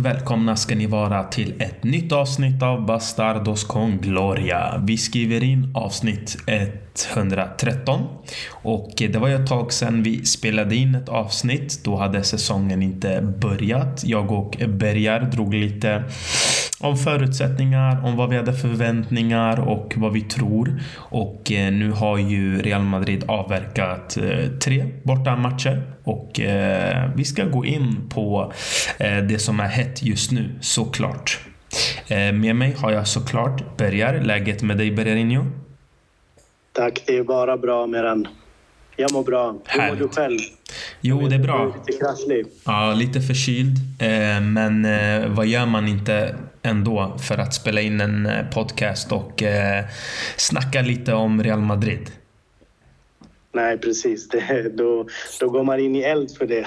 och välkomna ska ni vara till ett nytt avsnitt av Bastardos con Gloria. Vi skriver in avsnitt 113 och det var ju ett tag sedan vi spelade in ett avsnitt. Då hade säsongen inte börjat. Jag och Bergar drog lite om förutsättningar, om vad vi hade förväntningar och vad vi tror. Och eh, nu har ju Real Madrid avverkat eh, tre borta matcher och eh, vi ska gå in på det som är hett just nu såklart. Med mig har jag såklart Bergar. Läget med dig Bergarinho? Tack, det är bara bra med den. Jag mår bra. Hur mår du själv? Jo, det är bra. Lite krasslig. Ja, lite förkyld. Men vad gör man inte ändå för att spela in en eh, podcast och eh, snacka lite om Real Madrid. Nej, precis. Det, då, då går man in i eld för det.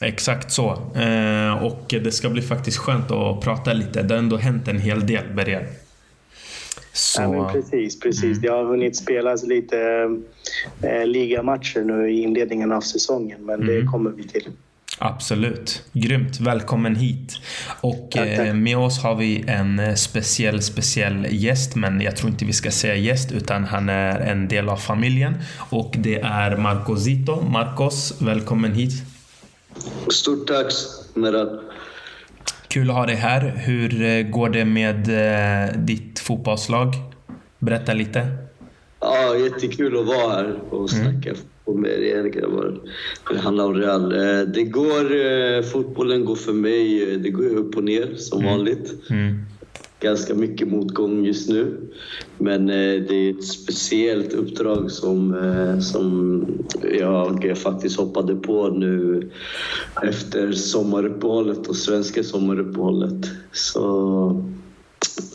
Exakt så. Eh, och det ska bli faktiskt skönt att prata lite. Det har ändå hänt en hel del, Berger. Så... Ja, men precis, precis. Mm. Det har hunnit spelas lite eh, ligamatcher nu i inledningen av säsongen, men mm. det kommer vi till. Absolut. Grymt. Välkommen hit. Och tack, tack. Eh, med oss har vi en eh, speciell, speciell gäst. Men jag tror inte vi ska säga gäst utan han är en del av familjen. Och det är Marco Zito. Marcos, välkommen hit. Stort tack, Meral. Kul att ha dig här. Hur eh, går det med ditt fotbollslag? Berätta lite. Ja, jättekul att vara här och snacka mm med regeringar vad det handlar om Real. Eh, det går, eh, fotbollen går för mig, eh, det går upp och ner som mm. vanligt. Mm. Ganska mycket motgång just nu. Men eh, det är ett speciellt uppdrag som, eh, som jag faktiskt hoppade på nu efter sommaruppehållet och svenska sommaruppehållet. Så,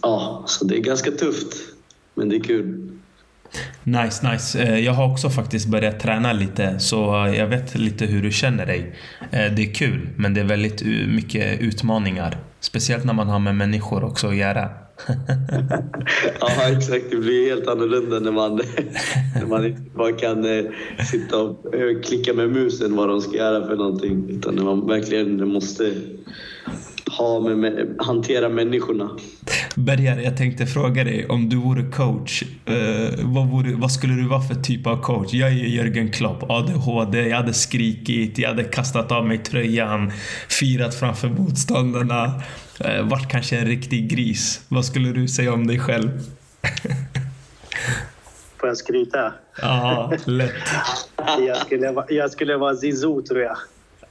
ja, så det är ganska tufft, men det är kul. Nice, nice. Eh, jag har också faktiskt börjat träna lite så eh, jag vet lite hur du känner dig. Eh, det är kul men det är väldigt mycket utmaningar. Speciellt när man har med människor också att göra. ja exakt, det blir helt annorlunda när man, när man inte bara kan sitta och klicka med musen vad de ska göra för någonting. Utan när man verkligen måste ha med, hantera människorna. Bergar, jag tänkte fråga dig om du vore coach, eh, vad, vore, vad, skulle du vara för typ av coach? Jag är ju Jörgen Klopp, ADHD, jag hade skrikit, jag hade kastat av mig tröjan, firat framför motståndarna, eh, varit kanske en riktig gris. Vad skulle du säga om dig själv? Får jag skryta? Ja, lätt. jag, skulle, jag skulle vara Zizou tror jag.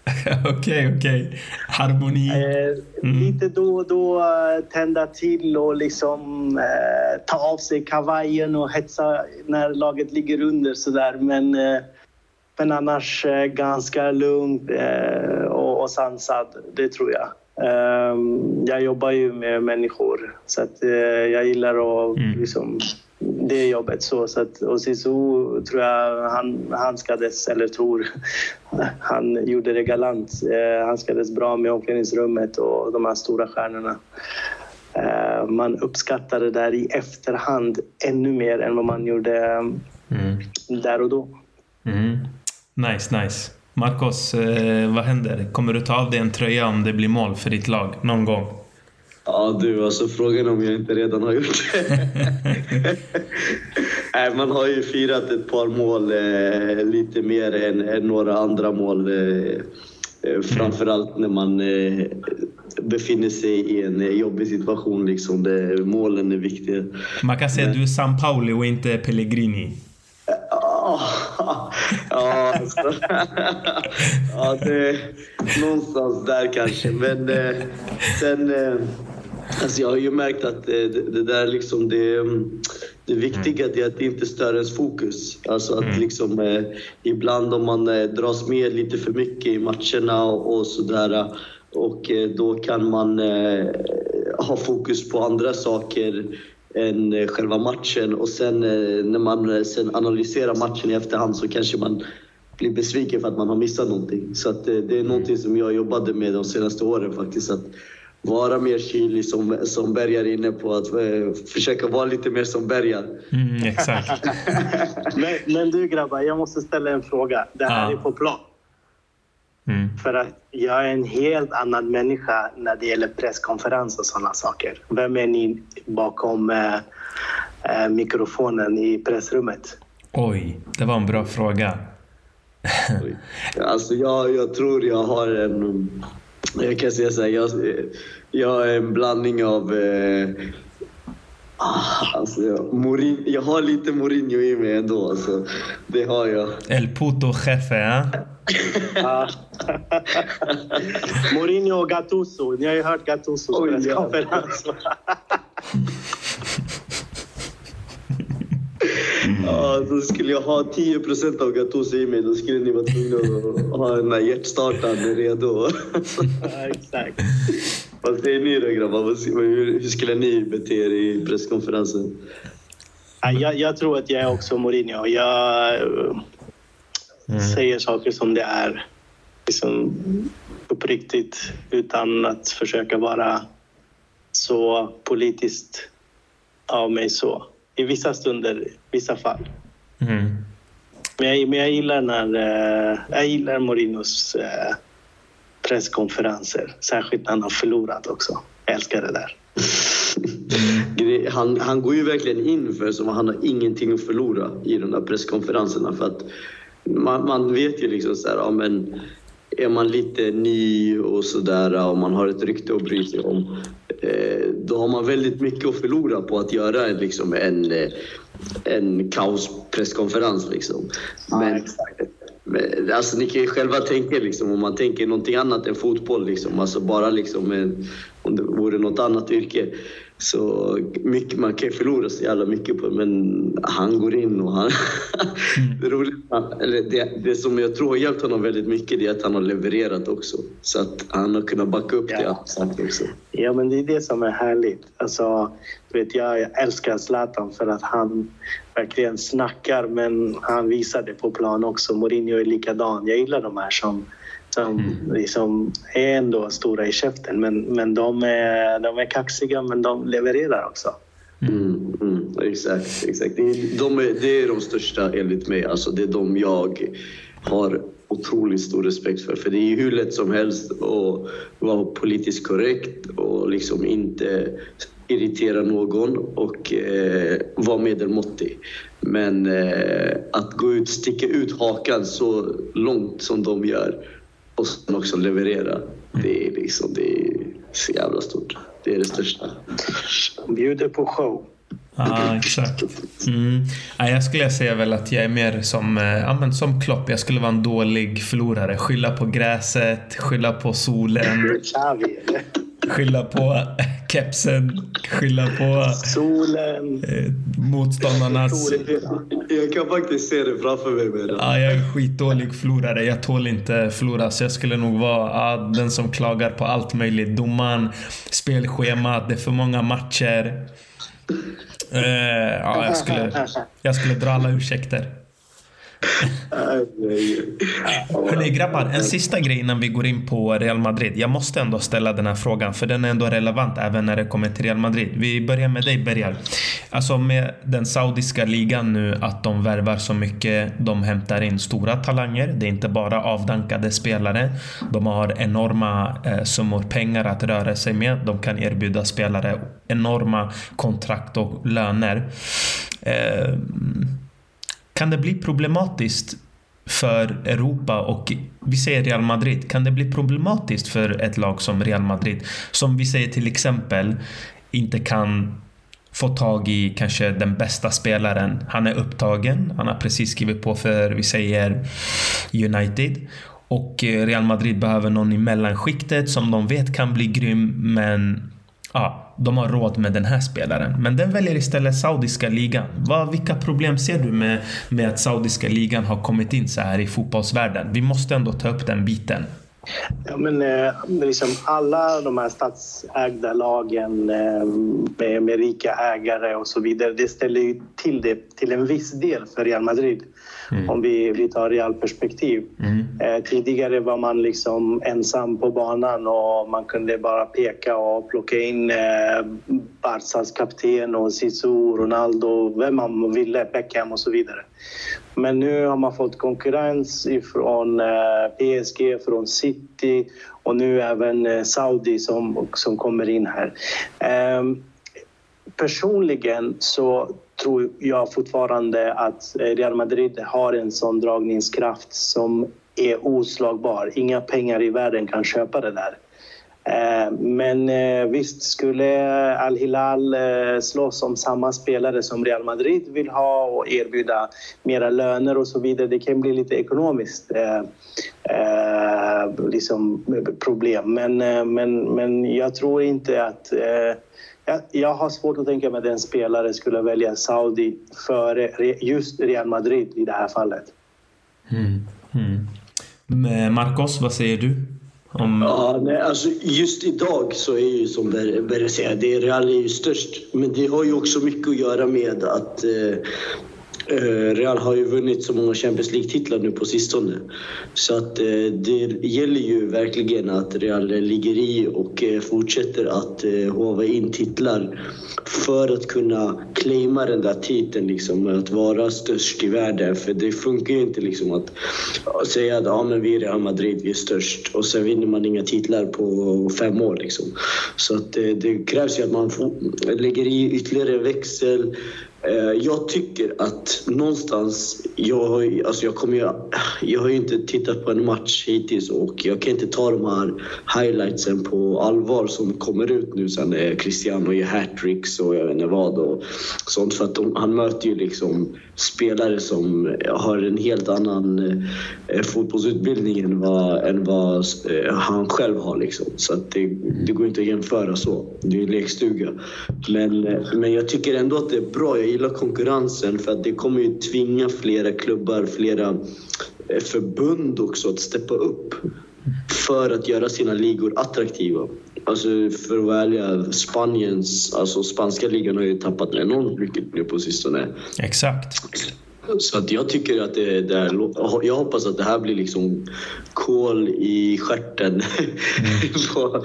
Okej, okej. Okay, okay. Harmoni. Eh, mm. Lite då och då eh, tända till och liksom eh, ta av sig kavajen och hetsa när laget ligger under sådär. Men, eh, men annars eh, ganska lugnt eh, och, och sansad, det tror jag. Ehm, jag jobbar ju med människor så att, jag gillar att mm. liksom, det jobbet. Så, så att, och Sisu tror jag han handskades, eller tror, han gjorde det galant. Eh, handskades bra med omklädningsrummet och de här stora stjärnorna. Eh, man uppskattade det där i efterhand ännu mer än vad man gjorde mm. där och då. Mm. Nice, nice. Marcos, eh, vad händer? Kommer du ta av dig en tröja om det blir mål för ditt lag någon gång? Ja du, alltså frågan om jag inte redan har gjort det. Nej, man har ju firat ett par mål eh, lite mer än, än, några andra mål. Eh, eh framförallt när man eh, befinner sig i en eh, jobbig situation. Liksom. Det, målen är viktiga. Man kan säga att du är San Pauli och inte Pellegrini. Ja, alltså. ja det, någonstans där kanske. Men eh, sen... Eh, alltså jag har ju märkt att det, det där liksom... Det, det viktiga är att det inte stör ens fokus. Alltså att mm. liksom, eh, ibland om man eh, dras med lite för mycket i matcherna och, och sådär och eh, då kan man eh, ha fokus på andra saker än eh, själva matchen och sen eh, när man eh, sen analyserar matchen i efterhand så kanske man blir besviken för att man har missat någonting. Så att det är mm. någonting som jag jobbade med de senaste åren faktiskt. Att vara mer kylig som, som Bergar är inne på. Att försöka vara lite mer som Bergar. Mm, exakt. men, men, du grabbar, jag måste ställa en fråga. Det här ja. är på plan. Mm. För att jag är en helt annan människa när det gäller presskonferens och sådana saker. Vem är ni bakom eh, eh, mikrofonen i pressrummet? Oj, det var en bra fråga. Alltså jag, jag tror jag har en... Jag kan säga så här, jag, jag är en blandning av... Eh, ah, alltså jag, Morin, jag har lite Mourinho i mig ändå. Alltså. Det har jag. El puto jefe, eh? Mourinho och Gattuso. Ni har ju hört Gattusos presskonferens. Ja, då skulle jag ha 10% av Gattuso i mig, då skulle ni vara tvungna att ha den här hjärtstartaren redo. ja, exakt. Vad säger ni då grabbar? Hur, hur skulle ni bete er i presskonferensen? Ja, Jag, jag tror att jag är också Mourinho. Jag eh, säger saker som det är. Liksom uppriktigt utan att försöka vara så politiskt av mig så. I vissa stunder, vissa fall. Mm. Men jag, men jag gillar när eh, jag gillar Mourinhos eh, presskonferenser. Särskilt när han har förlorat också. Jag älskar det där. Gre- Han, han går ju verkligen in för som att han har ingenting att förlora i de där presskonferenserna. För att man, man vet ju liksom så här, ja, men är man lite ny och sådär och man har ett rykte att bry sig om eh, då har man väldigt mycket att förlora på att göra en, liksom, en, eh, en kaospresskonferens. Liksom. Ja, Men, men, alltså, ni kan ju själva tänka liksom, om man tänker någonting annat än fotboll. Liksom. Alltså, bara liksom, en, om det vore något annat yrke. Så mycket, man kan ju förlora så jävla mycket på det, men han går in och han... det, är roligt, han- eller det, det som jag tror har hjälpt honom väldigt mycket det är att han har levererat också. Så att han har kunnat backa upp det Ja. han sagt också. Ja, men det är det som är härligt. Alltså, du vet, jag, jag älskar Zlatan för att han verkligen snackar, men han visar det på plan också. Mourinho är likadan. Jag gillar de här som, som liksom är ändå stora i käften, men, men de, är, de är kaxiga, men de levererar också. Mm, mm, exakt, exakt. Är, de är, det är de största enligt mig. Alltså, det är de jag har otroligt stor respekt för. För det är ju hur lätt som helst att vara politiskt korrekt och liksom inte irritera någon och eh, vara medelmåttig. Men eh, att gå ut, sticka ut hakan så långt som de gör och sen också leverera. Det är liksom, det är så jävla stort. Det är det största. Bjuder på show. Ja, exakt. Mm. Ja, jag skulle säga väl att jag är mer som, eh, ja, men som Klopp. Jag skulle vara en dålig förlorare. Skylla på gräset, skylla på solen, Xavi, eller? Skylla på kepsen, skylla på Solen. eh, motståndarnas... Jag kan faktiskt se det framför mig. Med. Ja, jag är skitdålig förlorare. Jag tål inte förlora. Så jag skulle nog vara ja, den som klagar på allt möjligt. Domaren, spelschemat, det är för många matcher. Eh, ja, jag skulle, jag skulle dra alla ursäkter. Hörni grabbar, en sista grej innan vi går in på Real Madrid. Jag måste ändå ställa den här frågan för den är ändå relevant även när det kommer till Real Madrid. Vi börjar med dig Bergar. Alltså med den saudiska ligan nu att de värvar så mycket. De hämtar in stora talanger. Det är inte bara avdankade spelare. De har enorma eh, summor pengar att röra sig med. De kan erbjuda spelare enorma kontrakt och löner. Eh, kan det bli problematiskt för Europa och vi säger Real Madrid. Kan det bli problematiskt för ett lag som Real Madrid som vi säger till exempel inte kan få tag i kanske den bästa spelaren. Han är upptagen. Han har precis skrivit på för, vi säger United. Och eh, Real Madrid behöver någon i mellanskiktet som de vet kan bli grym men ja, de har råd med den här spelaren. Men den väljer istället saudiska ligan. Vad, vilka problem ser du med, med att saudiska ligan har kommit in så här i fotbollsvärlden? Vi måste ändå ta upp den biten. Ja, men, eh, liksom alla de här statsägda lagen eh, med, med rika ägare och så vidare, det ställer ju till det till en viss del för Real Madrid. Om vi, vi tar Real-perspektiv. Eh, tidigare var man liksom ensam på banan och man kunde bara peka och plocka in eh, Barças kapten och Zizou, Ronaldo, vem man ville, Beckham och så vidare. Men nu har man fått konkurrens från PSG, från City och nu även Saudi som, som kommer in här. Ehm, personligen så tror jag fortfarande att eh, Real Madrid har en sån dragningskraft som är oslagbar. Inga pengar i världen kan köpa det där. Eh, men eh, visst, skulle Al-Hilal slåss om samma spelare som Real Madrid vill ha och erbjuda mera löner och så vidare, det kan bli lite ekonomiskt liksom, problem. Men, men, men jag tror inte att jag har svårt att tänka mig att en spelare skulle välja Saudi före just Real Madrid i det här fallet. Mm. Mm. Marcos, vad säger du? Om... Ja, nej, alltså just idag så är ju som Berre säger, det Real är ju störst. Men det har ju också mycket att göra med att eh, Eh, Eh, Real har ju vunnit så många Champions League-titlar nu på sistone. Så att eh, det gäller ju verkligen att Real ligger i och eh, fortsätter att hova in titlar för att kunna claima den där titeln, liksom, att vara störst i världen. För det funkar ju inte liksom att säga att ja, men vi är Real Madrid, vi är störst och sen vinner man inga titlar på fem år. Liksom. Så att det krävs ju att man lägger i ytterligare växel Eh, jag tycker att någonstans, jag har, alltså jag, kommer ju, jag har ju inte tittat på en match hittills och jag kan inte ta de här highlightsen på allvar som kommer ut nu sen när Cristiano gör hattricks och jag vet inte vad och sånt. För att de, han möter ju liksom spelare som har en helt annan eh, fotbollsutbildning än vad, än vad eh, han själv har. Liksom. Så att det, det går inte att jämföra så. Det är ju lekstuga. Men, men jag tycker ändå att det är bra. Jag gillar konkurrensen för att det kommer ju tvinga flera klubbar, flera eh, förbund också att steppa upp för att göra sina ligor attraktiva. Alltså för att vara ärliga, Spaniens, alltså spanska ligan har ju tappat enormt mycket nu på sistone. Exakt. Så att jag tycker att det, det är, jag hoppas att det här blir liksom kol i stjärten på,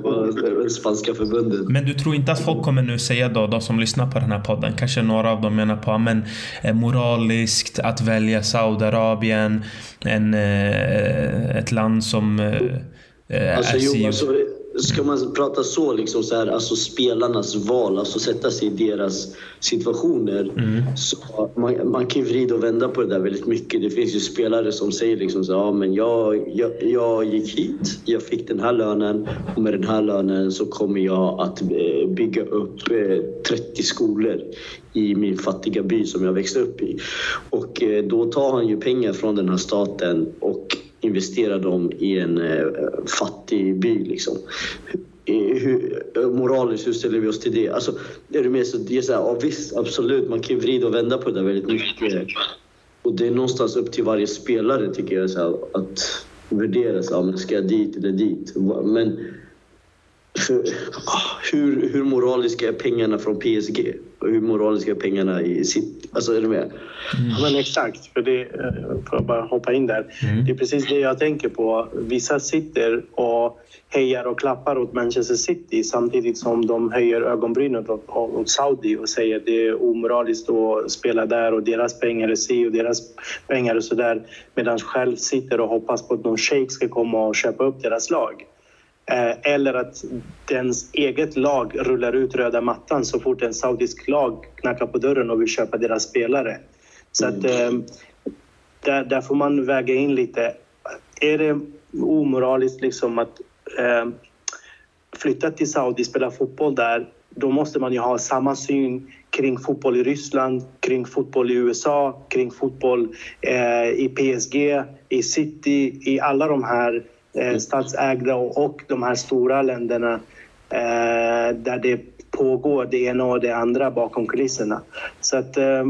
på spanska förbundet. Men du tror inte att folk kommer nu säga då, de som lyssnar på den här podden, kanske några av dem menar på men eh, moraliskt att välja Saudiarabien, en, eh, ett land som eh, alltså, jo, alltså, Ska man prata så, liksom så här, alltså spelarnas val, alltså sätta sig i deras situationer. Mm. Så man, man kan ju vrida och vända på det där väldigt mycket. Det finns ju spelare som säger liksom så ja men jag, jag, jag gick hit, jag fick den här lönen och med den här lönen så kommer jag att eh, bygga upp 30 eh, skolor i min fattiga by som jag växte upp i. Och eh, då tar han ju pengar från den här staten och investera dem i en eh, fattig by. Liksom. Hur, eh, moraliskt, hur ställer vi oss till det? Alltså, är du med? Så det är så här, ja, visst, absolut, man kan vrida och vända på det där väldigt mycket. Och det är någonstans upp till varje spelare, tycker jag, så här, att värdera. Så här, ska jag dit eller dit? Men för, hur, hur moraliska är pengarna från PSG? Och hur moraliska är pengarna i sitt... Alltså är du med? Mm. Ja, men exakt, för det, eh, får jag bara hoppa in där. Mm. Det är precis det jag tänker på. Vissa sitter och hejar och klappar åt Manchester City samtidigt som de höjer ögonbrynen åt, åt Saudi och säger att det är omoraliskt att spela där och deras pengar är si och deras pengar är så där. Medan själv sitter och hoppas på att någon shejk ska komma och köpa upp deras lag. Eh, eller att dens eget lag rullar ut röda mattan så fort en saudisk lag knackar på dörren och vill köpa deras spelare. Så att, mm. eh, där, där, får man väga in lite. Är det omoraliskt liksom att eh, flytta till Saudi, och spela fotboll där, då måste man ju ha samma syn kring fotboll i Ryssland, kring fotboll i USA, kring fotboll eh, i PSG, i City, i alla de här Eh, statsägda och, och de här stora länderna eh, där det pågår det ena och det andra bakom kulisserna. Så att eh,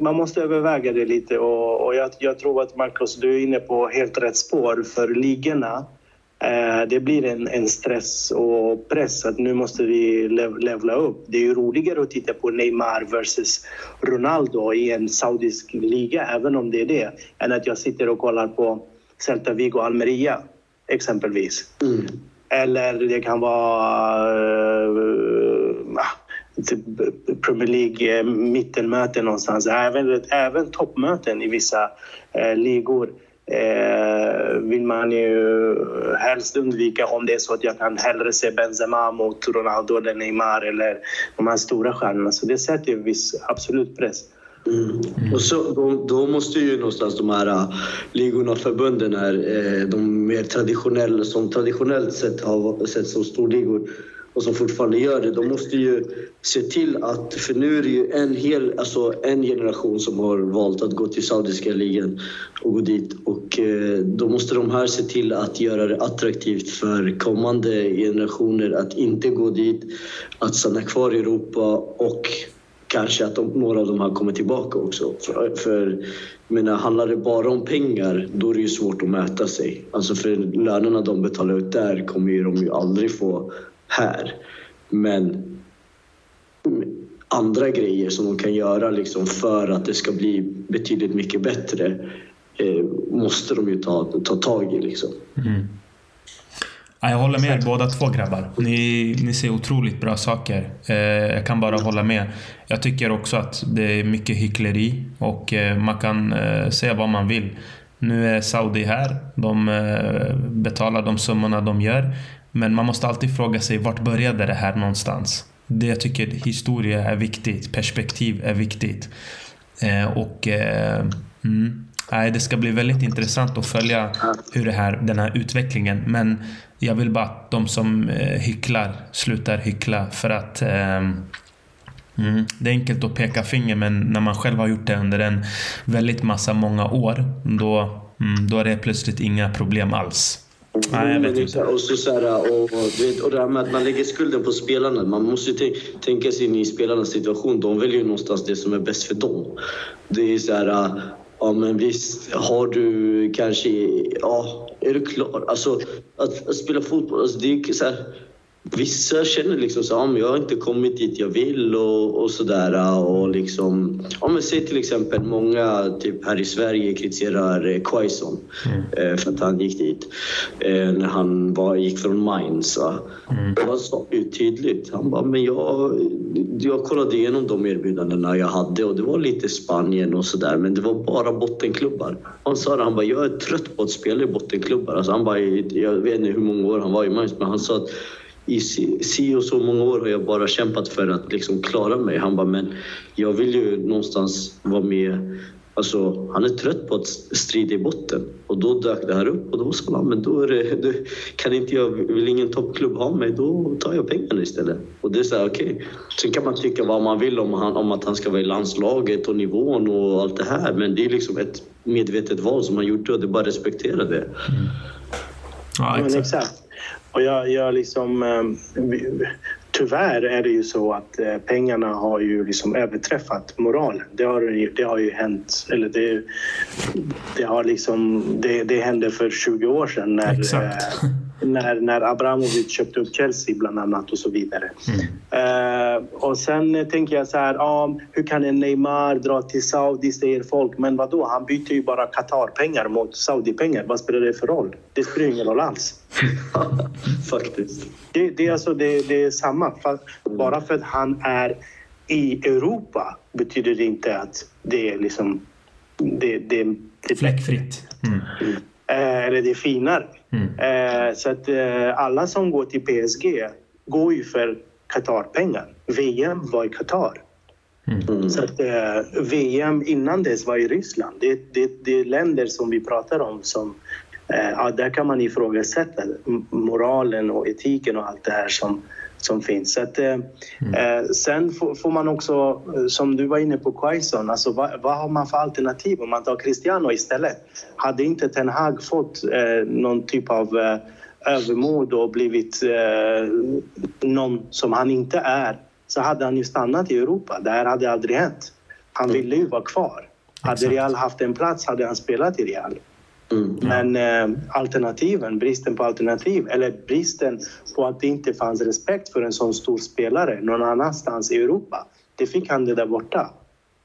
man måste överväga det lite och, och jag, jag, tror att Marcus, du är inne på helt rätt spår för ligorna. Eh, det blir en, en, stress och press att nu måste vi lev, levla upp. Det är ju roligare att titta på Neymar versus Ronaldo i en saudisk liga, även om det är det, än att jag sitter och kollar på Celta Vigo Almeria exempelvis. Mm. Eller det kan vara uh, typ Premier League mittenmöten någonstans. Även, även toppmöten i vissa eh, ligor eh, vill man ju helst undvika om det är så att jag kan hellre se Benzema mot Ronaldo eller Neymar eller de här stora stjärnorna. Så det sätter ju viss absolut press. Mm. Och så, då, då, måste ju någonstans de här äh, uh, ligorna och förbunden här, äh, de mer traditionella, som traditionellt sett har sett som storligor och som fortfarande gör det, de måste ju se till att, för nu är det ju en hel, alltså en generation som har valt att gå till Saudiska ligan och gå dit och äh, då måste de här se till att göra det attraktivt för kommande generationer att inte gå dit, att stanna kvar i Europa och kanske att de, några av dem har kommit tillbaka också. För, för menar, handlar det bara om pengar, då är det ju svårt att mäta sig. Alltså för lönerna de betalar ut där kommer ju de ju aldrig få här. Men andra grejer som de kan göra liksom för att det ska bli betydligt mycket bättre eh, måste de ju ta, ta tag i. Liksom. Mm. Jag håller med er båda två grabbar. Ni, ni ser otroligt bra saker. Eh, jag kan bara hålla med. Jag tycker också att det är mycket hyckleri och eh, man kan eh, säga vad man vill. Nu är Saudi här. De betalar de summorna de gör. Men man måste alltid fråga sig vart började det här någonstans? Det jag tycker historia är viktigt. Perspektiv är viktigt. Och mm, det ska bli väldigt intressant att följa hur det här, den här utvecklingen. Men jag vill bara att de som eh, hycklar slutar hyckla för att eh, mm, det är enkelt att peka finger men när man själv har gjort det under en väldigt massa många år då, mm, då är det plötsligt inga problem alls. Nej, jag vet inte. Och, så, så här, och, och, och det här med att man lägger skulden på spelarna. Man måste ju tänka sig in i spelarnas situation. De väljer ju någonstans det som är bäst för dem. Det är så här, ja men visst har du kanske, ja är du klar? Alltså att, att spela fotboll, alltså, det är så här, Vissa känner liksom så ja, jag har inte kommit dit jag vill och, och sådär. Och liksom, ja, men säg till exempel många typ här i Sverige kritiserar eh, Quaison mm. eh, för att han gick dit eh, när han var, gick från Mainz. Mm. Han sa ju tydligt, han bara, men jag, jag kollade igenom de erbjudandena jag hade och det var lite Spanien och sådär men det var bara bottenklubbar. Han sa det, han bara, jag är trött på att spela i bottenklubbar. Alltså, han bara, jag vet inte hur många år han var i Mainz men han sa att i si och så många år har jag bara kämpat för att liksom klara mig. Han bara, men jag vill ju någonstans vara med. Alltså, han är trött på att strida i botten och då dök det här upp och då sa han, men då är det, då kan inte jag, vill ingen toppklubb ha mig, då tar jag pengarna istället. Och det är så här, okej. Okay. Sen kan man tycka vad man vill om, han, om att han ska vara i landslaget och nivån och allt det här, men det är liksom ett medvetet val som han gjorde och det är bara att respektera det. Mm. Ja, exakt. Och jag, jag liksom, eh, tyvärr är det ju så att eh, pengarna har ju liksom överträffat moralen. Det har, det har ju hänt, eller det, det har liksom, det, det hände för 20 år sedan när, Exakt. När, när Abramovic köpte upp Chelsea bland annat och så vidare. Mm. Uh, och sen tänker jag så här, ah, hur kan en Neymar dra till Saudi säger folk, men vad då? Han byter ju bara Qatar-pengar mot Saudi-pengar. Vad spelar det för roll? Det spelar ingen roll alls. Faktiskt. Det, det, är alltså, det, det är samma. Bara för att han är i Europa betyder det inte att det är liksom... Det, det, det Fläckfritt. Mm. Eh, eller det är finare. Mm. Eh, så att eh, alla som går till PSG går ju för Qatar-pengar. VM var i Qatar. Mm. Så att VM innan dess var i Ryssland. Det, det, det är länder som vi pratar om som ja, där kan man ifrågasätta moralen och etiken och allt det här som, som finns. Så att, mm. eh, sen får, får, man också, som du var inne på, Quaison, alltså vad, vad, har man för alternativ om man tar Cristiano istället? Hade inte Ten Hag fått eh, någon typ av eh, övermod och blivit eh, någon som han inte är så hade han ju stannat i Europa. Det här hade aldrig hänt. Han ville ju vara kvar. Hade Real haft en plats hade han spelat i Real. Mm. Men eh, alternativen, bristen på alternativ eller bristen på att det inte fanns respekt för en sån stor spelare någon annanstans i Europa. Det fick han det där borta.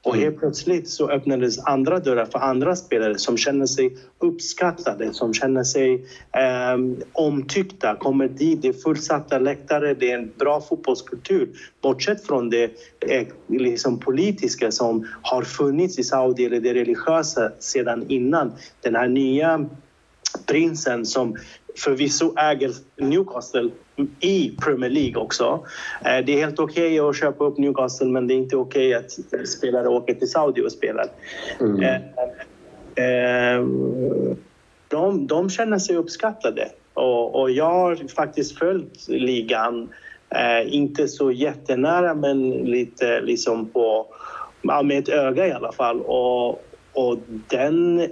Och helt plötsligt så öppnades andra dörrar för andra spelare som känner sig uppskattade, som känner sig eh, omtyckta, kommer dit, det är fullsatta läktare, det är en bra fotbollskultur. Bortsett från det eh, liksom politiska som har funnits i Saudi, eller det religiösa sedan innan. Den här nya prinsen som förvisso äger Newcastle i Premier League också. Eh, det är helt okej okay att köpa upp Newcastle men det är inte okej okay att spelare åker till Saudi och spelar. Mm. Eh, eh, de, de känner sig uppskattade och, och jag har faktiskt följt ligan, inte så jättenära men lite liksom på, med ett öga i alla fall. Och, och den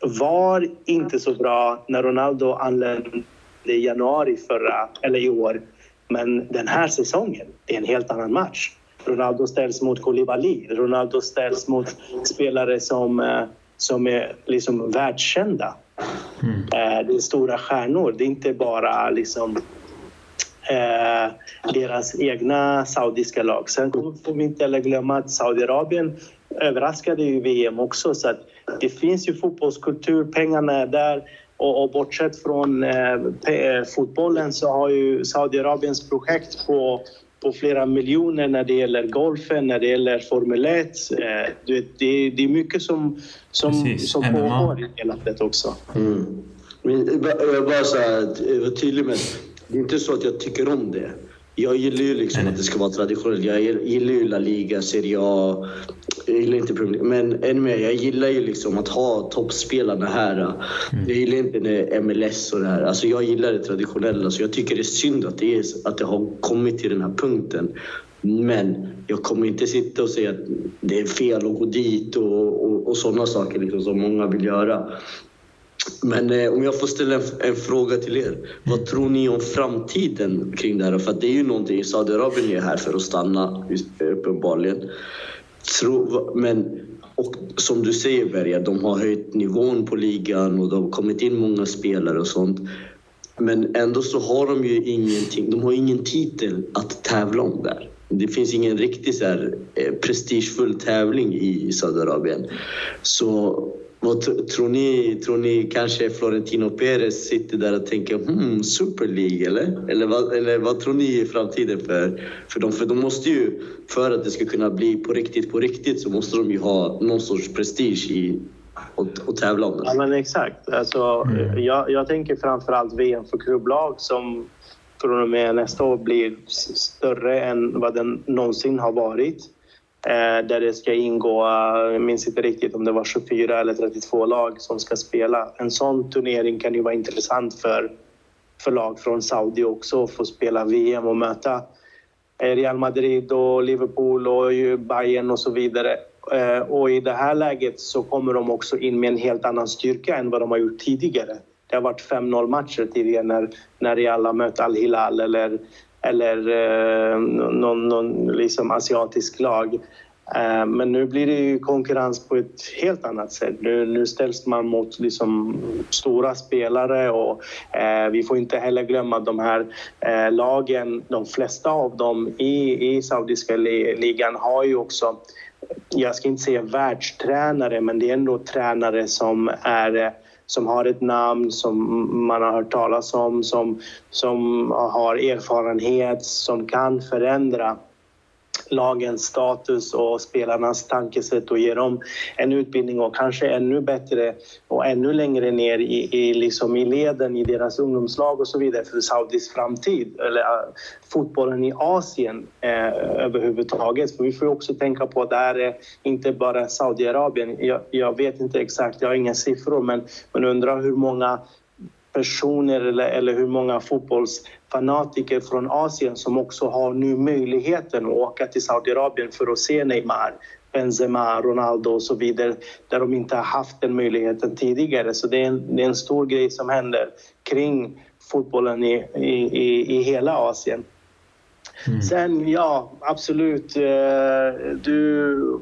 var inte så bra när Ronaldo anlände i januari förra, eller i år. Men den här säsongen, det är en helt annan match. Ronaldo ställs mot Koulibaly. Ronaldo ställs mot spelare som, eh, som är liksom världskända. Mm. Eh, det är stora stjärnor. Det är inte bara liksom, eh, deras egna saudiska lag. Sen får vi inte heller glömma att Saudiarabien överraskade ju VM också. Så att det finns ju fotbollskultur, pengarna är där. Och, och bortsett från eh, eh, fotbollen så har ju Saudiarabiens projekt på, på flera miljoner när det gäller golfen, när det gäller Formel 1. Eh, det, det, det är mycket som, som, som pågår i hela det också. Mm. Men, bara så här, vara tydlig med det är inte så att jag tycker om det. Jag gillar ju liksom att det ska vara traditionellt. Jag gillar ju La Liga, Serie A. Jag gillar inte Premier League. Men än mer, jag gillar ju liksom att ha toppspelarna här. Mm. Jag gillar inte MLS och det här. Alltså jag gillar det traditionella. Så jag tycker det är synd att det, är, att det har kommit till den här punkten. Men jag kommer inte sitta och säga att det är fel att gå dit och, och, och sådana saker liksom, som många vill göra. Men eh, om jag får ställa en, en, fråga till er. Vad tror ni om framtiden kring det här? För det är ju någonting, Saudiarabien är här för att stanna uppenbarligen. Tro, men, och som du säger Berga, de har höjt nivån på ligan och det har kommit in många spelare och sånt. Men ändå så har de ju ingenting, de har ingen titel att tävla om där. Det finns ingen riktig så här, eh, prestigefull tävling i Saudiarabien. Så vad tror ni, tror ni kanske Florentino Perez sitter där och tänker hmm, Super League eller? Eller vad, eller vad tror ni i framtiden för, för dem? För de måste ju, för att det ska kunna bli på riktigt, på riktigt så måste de ju ha någon sorts prestige i och, och tävla om det. Ja men exakt. Alltså, mm. jag, jag tänker framförallt VM för klubblag som från och med nästa år blir större än vad den någonsin har varit. Eh, där det ska ingå, jag minns inte riktigt om det var 24 eller 32 lag som ska spela. En sån turnering kan ju vara intressant för, för lag från Saudi också, att få spela VM och möta eh, Real Madrid och Liverpool och Bayern och så vidare. Eh, och i det här läget så kommer de också in med en helt annan styrka än vad de har gjort tidigare. Det har varit 5-0 matcher tidigare när, när Real har mött Al-Hilal eller eller eh, någon, någon liksom asiatisk lag. Eh, men nu blir det ju konkurrens på ett helt annat sätt. Nu, nu ställs man mot liksom stora spelare och eh, vi får inte heller glömma de här eh, lagen, de flesta av dem i, i saudiska ligan har ju också, jag ska inte säga världstränare, men det är ändå tränare som är som har ett namn som man har hört talas om, som, som har erfarenhet, som kan förändra lagens status och spelarnas tankesätt och ge dem en utbildning och kanske ännu bättre och ännu längre ner i, i, liksom i leden i deras ungdomslag och så vidare för Saudis framtid eller uh, fotbollen i Asien uh, överhuvudtaget. För vi får också tänka på att det här är inte bara Saudiarabien. Jag, jag vet inte exakt, jag har inga siffror men men undrar hur många personer eller, eller hur många fotbolls fanatiker från Asien som också har nu möjligheten att åka till Saudiarabien för att se Neymar, Benzema, Ronaldo och så vidare där de inte har haft den möjligheten tidigare. Så det är en, det är en stor grej som händer kring fotbollen i, i, i hela Asien. Mm. Sen, ja, absolut. Eh, du,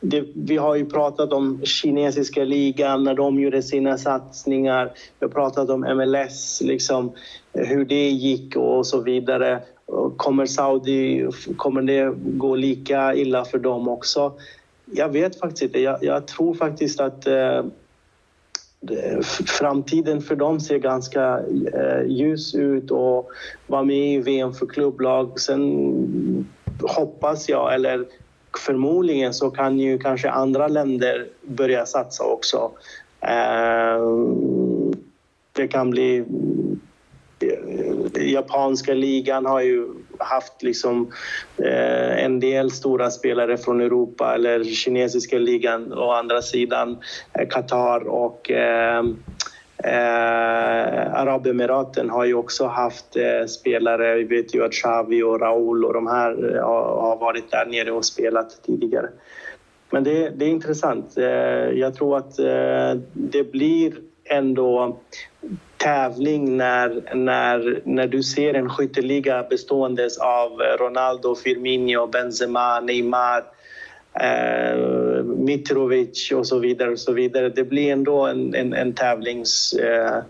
det, vi har ju pratat om kinesiska ligan när de gjorde sina satsningar. Vi har pratat om MLS, liksom, hur det gick och så vidare. kommer Saudi, kommer det gå lika illa för dem också? Jag vet faktiskt inte. Jag, jag tror faktiskt att eh, Eh, framtiden för dem ser ganska eh, ljus ut och vara med i VM för klubblag. Sen hoppas jag, eller förmodligen så kan ju kanske andra länder börja satsa också. Eh, det kan bli... Japanska ligan har ju haft liksom, eh, en del stora spelare från Europa eller kinesiska ligan å andra sidan eh, Qatar och eh, Eh, Arabemiraten har ju också haft eh, spelare, vi vet ju att Xavi och Raúl och de här eh, har varit där nere och spelat tidigare. Men det, det är intressant. Eh, jag tror att eh, det blir ändå tävling när, när, när du ser en skytteliga bestående av Ronaldo, Firmino, Benzema, Neymar, eh, Mitrovic och så vidare. Och så vidare. Det blir ändå en, en, en tävlingsnivå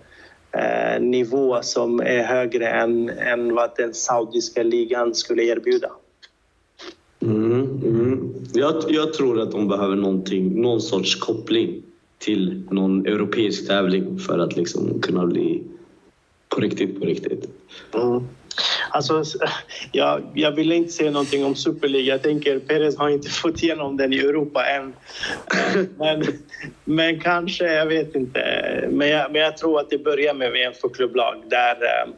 eh, eh som är högre än, än vad den saudiska ligan skulle erbjuda. Mm, mm. Jag, jag tror att de behöver någonting, någon sorts koppling till någon europeisk tävling för att liksom kunna bli på riktigt, på riktigt. Mm. Alltså, jag, jag vill inte säga någonting om Superliga. Jag tänker Perez har inte fått igenom den i Europa än. Men, men kanske, jag vet inte. Men jag, men jag tror att det börjar med VM för klubblag. Där eh,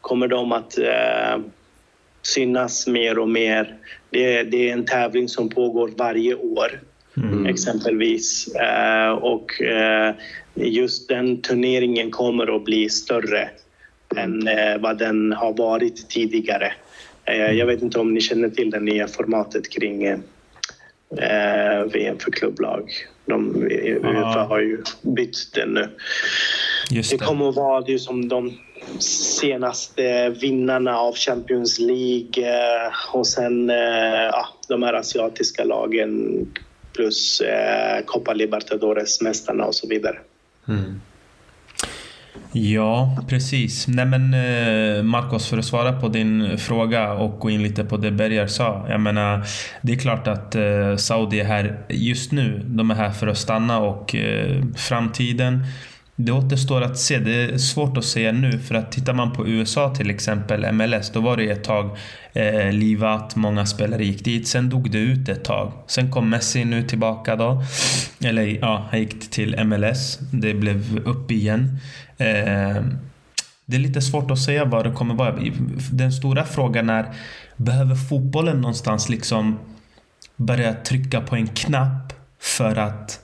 kommer de att eh, synas mer och mer. Det, det är en tävling som pågår varje år. Mm. exempelvis. Eh, och eh, just den turneringen kommer att bli större än eh, vad den har varit tidigare. Jag vet inte om ni känner till det nya formatet kring VM för klubblag. De, Uefa har ju bytt den nu. Just det. det kommer att vara det som de senaste vinnarna av Champions League och sen ja, de här asiatiska lagen plus eh, Copa Libertadores-mästarna och så vidare. Mm. Ja, precis. Nej men eh, Marcos, för att svara på din fråga och gå in lite på det Berger sa. Jag menar, det är klart att eh, Saudi är här just nu. De är här för att stanna och eh, framtiden det återstår att se. Det är svårt att säga nu för att tittar man på USA till exempel, MLS, då var det ett tag eh, livat, många spelare gick dit. Sen dog det ut ett tag. Sen kom Messi nu tillbaka då. Eller ja, han gick till MLS. Det blev upp igen. Eh, det är lite svårt att säga vad det kommer vara. Den stora frågan är, behöver fotbollen någonstans liksom börja trycka på en knapp för att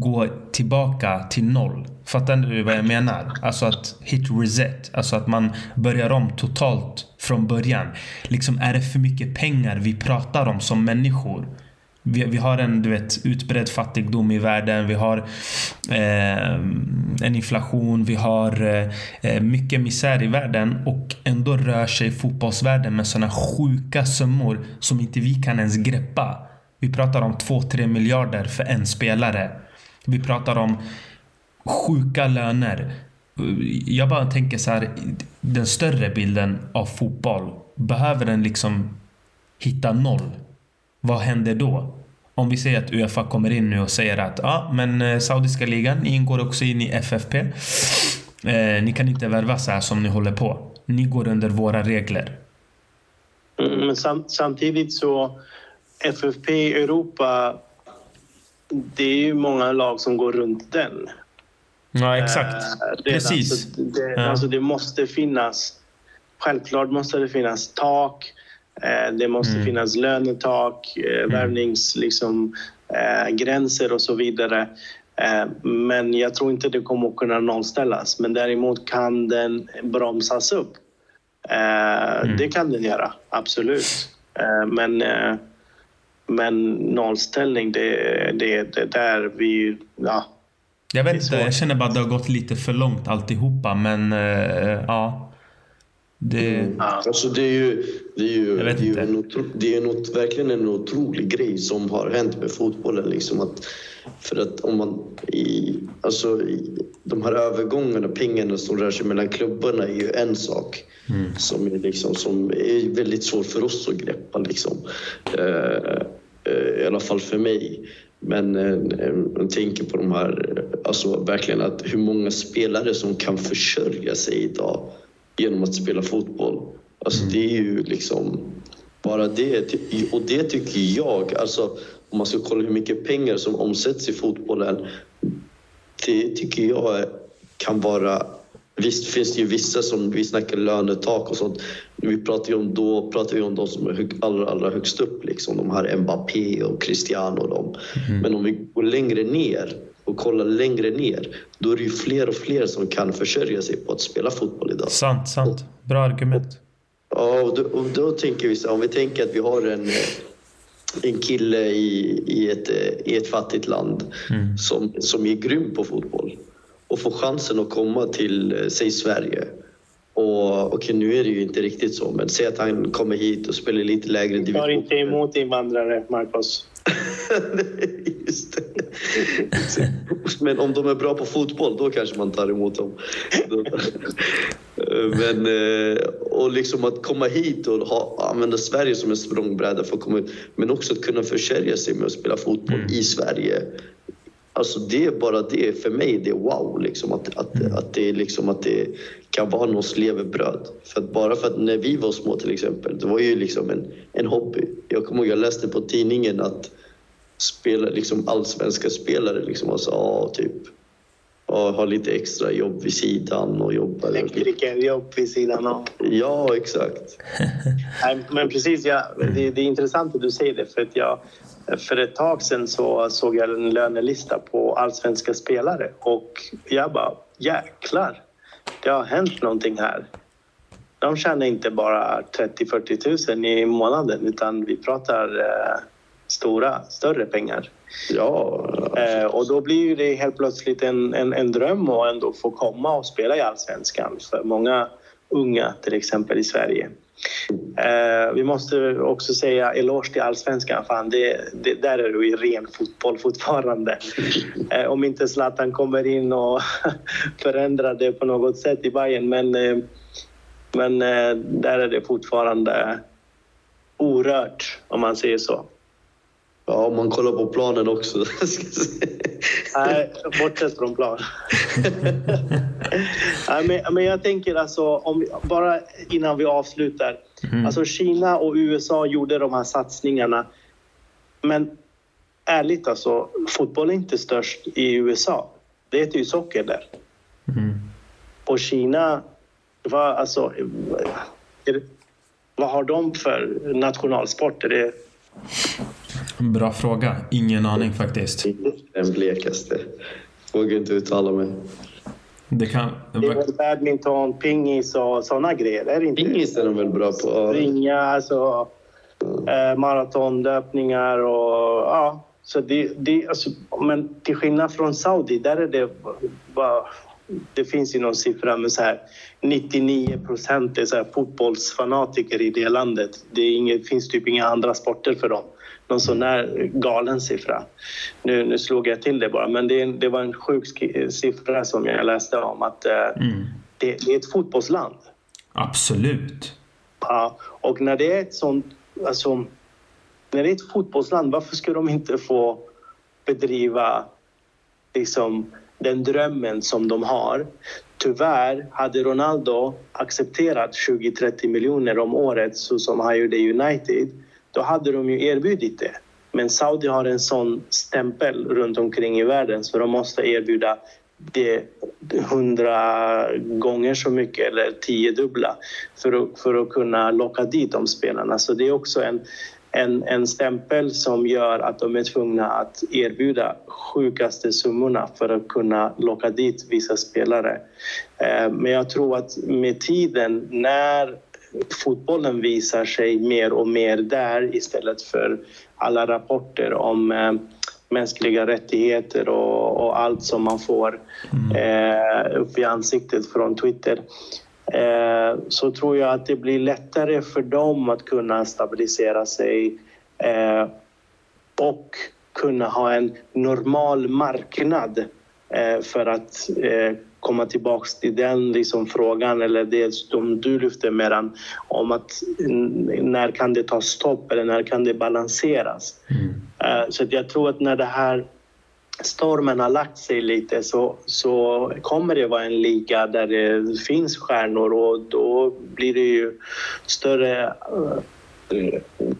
gå tillbaka till noll. Fattar du vad jag menar? Alltså att hit reset. Alltså att man börjar om totalt från början. Liksom är det för mycket pengar vi pratar om som människor? Vi, vi har en du vet, utbredd fattigdom i världen. Vi har eh, en inflation. Vi har eh, eh mycket misär i världen. Och ändå rör sig fotbollsvärlden med sådana sjuka summor som inte vi kan ens greppa. Vi pratar om 2-3 miljarder för en spelare. Vi pratar om sjuka löner. Jag bara tänker så här, den större bilden av fotboll, behöver den liksom hitta noll? Vad händer då? Om vi säger att Uefa kommer in nu och säger att ja, men eh, Saudiska ligan, ingår också in i FFP. Eh, ni kan inte värva så här som ni håller på. Ni går under våra regler. Mm, men sam samtidigt så FFP i Europa det är ju många lag som går runt den. Ja, exakt. Eh, Precis. Alltså, det, ja. alltså, det måste finnas... Självklart måste det finnas tak. Eh, det måste mm. finnas lönetak, eh, mm. värvningsgränser liksom, eh, och så vidare. Eh, men jag tror inte det kommer att kunna nollställas. Men däremot kan den bromsas upp. Eh, mm. Det kan den göra, absolut. men men nollställning, det, det, det där vi... Ja, jag vet inte, jag känner bara att det har gått lite för långt alltihopa men uh, ja. Det... Mm. Alltså det är ju, det är ju, det är ju en otro, det är en, ot- verkligen en otrolig grej som har hänt med fotbollen. Liksom att, för att om man i, alltså i, de här övergångarna, pengarna som rör sig mellan klubbarna är ju en sak som, är liksom, som är väldigt svår för oss att greppa. Liksom. Eh, eh, I alla fall för mig. Men eh, man tänker på de här, alltså verkligen att hur många spelare som kan försörja sig idag genom att spela fotboll. Alltså det är ju liksom bara det. Och det tycker jag, alltså om man ska kolla hur mycket pengar som omsätts i fotbollen. Det tycker jag kan vara Visst finns det ju vissa som, vi snackar lönetak och sånt. Vi pratar ju om, då pratar vi om de som är hög, allra, allra högst upp, liksom. de här Mbappé och Cristiano och dem. Men om vi går längre ner och kollar längre ner, då är det ju fler och fler som kan försörja sig på att spela fotboll idag. Sant, sant. Bra argument. Ja, och då, och då tänker vi så om vi tänker att vi har en, en kille i, i, ett, i ett fattigt land som, som är grym på fotboll och får chansen att komma till, eh, säg Sverige. Och okej, nu är det ju inte riktigt så, men säg att han kommer hit och spelar lite lägre Tar division. inte emot invandrare, Marcos. Just det. Men om de är bra på fotboll, då kanske man tar emot dem. Men, eh, och liksom att komma hit och ha, använda Sverige som en språngbräda för att komma ut, men också att kunna försörja sig med att spela fotboll i Sverige. Alltså det är bara det, för mig, det är wow. Liksom, att, att, att, det, liksom, att det kan vara någons levebröd. För bara för att när vi var små till exempel, det var ju liksom en, en hobby. Jag kommer ihåg, jag läste på tidningen att spela, liksom allsvenska spelare liksom, alltså, ja, typ, ja, ha lite extra jobb vid sidan och jobba. Elektrikerjobb vid sidan av. Ja, exakt. Nej, men precis, ja, det, det är intressant att du säger det. För, att jag, för ett tag sedan så såg jag en lönelista på allsvenska spelare och jag bara jäklar, det har hänt någonting här. De tjänar inte bara 30-40 tusen i månaden utan vi pratar eh, stora, större pengar. Ja, Eh, och då blir ju det helt plötsligt en, en, en dröm att ändå få komma och spela i allsvenskan för många unga till exempel i Sverige. Eh, vi måste också säga eloge till allsvenskan. Fan, det, det, där är det ju ren fotboll fortfarande. Eh, om inte Zlatan kommer in och förändrar det på något sätt i Bayern. Men, eh, men eh, där är det fortfarande orört om man säger så. Ja, om man kollar på planen också. Nej, bortsett från plan. Nej, men, men jag tänker alltså, om bara innan vi avslutar. Alltså Kina och USA gjorde de här satsningarna. Men ärligt alltså, fotboll är inte störst i USA. Det heter ju socker där. Och Kina, vad, alltså, vad har de för nationalsport? Är det, Bra fråga. Ingen aning faktiskt. Den blekaste. Vågar inte uttala mig. Det kan... det är väl badminton, pingis och sådana grejer? Är det inte? Pingis är de väl bra på? Springa, alltså, eh, maratonlöpningar och ja. Så det, det, alltså, men till skillnad från Saudi, där är det bara... Det finns ju någon siffra med så här 99 procent är så här fotbollsfanatiker i det landet. Det är inget, finns typ inga andra sporter för dem. Någon sån där galen siffra. Nu, nu slog jag till det bara, men det, det var en sjuk siffra som jag läste om att eh, Mm. det, det är ett fotbollsland. Absolut. Ja, och när det är ett sånt, alltså, när det är ett fotbollsland, varför ska de inte få bedriva liksom, den drömmen som de har? Tyvärr hade Ronaldo accepterat 20-30 miljoner om året så som han gjorde i United, då hade de ju erbjudit det. Men Saudi har en sån stämpel runt omkring i världen så de måste erbjuda det hundra gånger så mycket eller tiodubbla för att, för att kunna locka dit de spelarna. Så det är också en, en, en stämpel som gör att de är tvungna att erbjuda sjukaste summorna för att kunna locka dit vissa spelare. Eh, men jag tror att med tiden, när fotbollen visar sig mer och mer där istället för alla rapporter om eh, mänskliga rättigheter och, och allt som man får eh, upp i ansiktet från Twitter. eh, så tror jag att det blir lättare för dem att kunna stabilisera sig eh, och kunna ha en normal marknad eh, för att eh, komma tillbaks till den liksom, frågan eller det som du lyfter med om att när kan det ta stopp eller när kan det balanseras? Mm. Uh, så jag tror att när det här stormen har lagt sig lite så, så kommer det vara en liga där det finns stjärnor och då blir det ju större uh,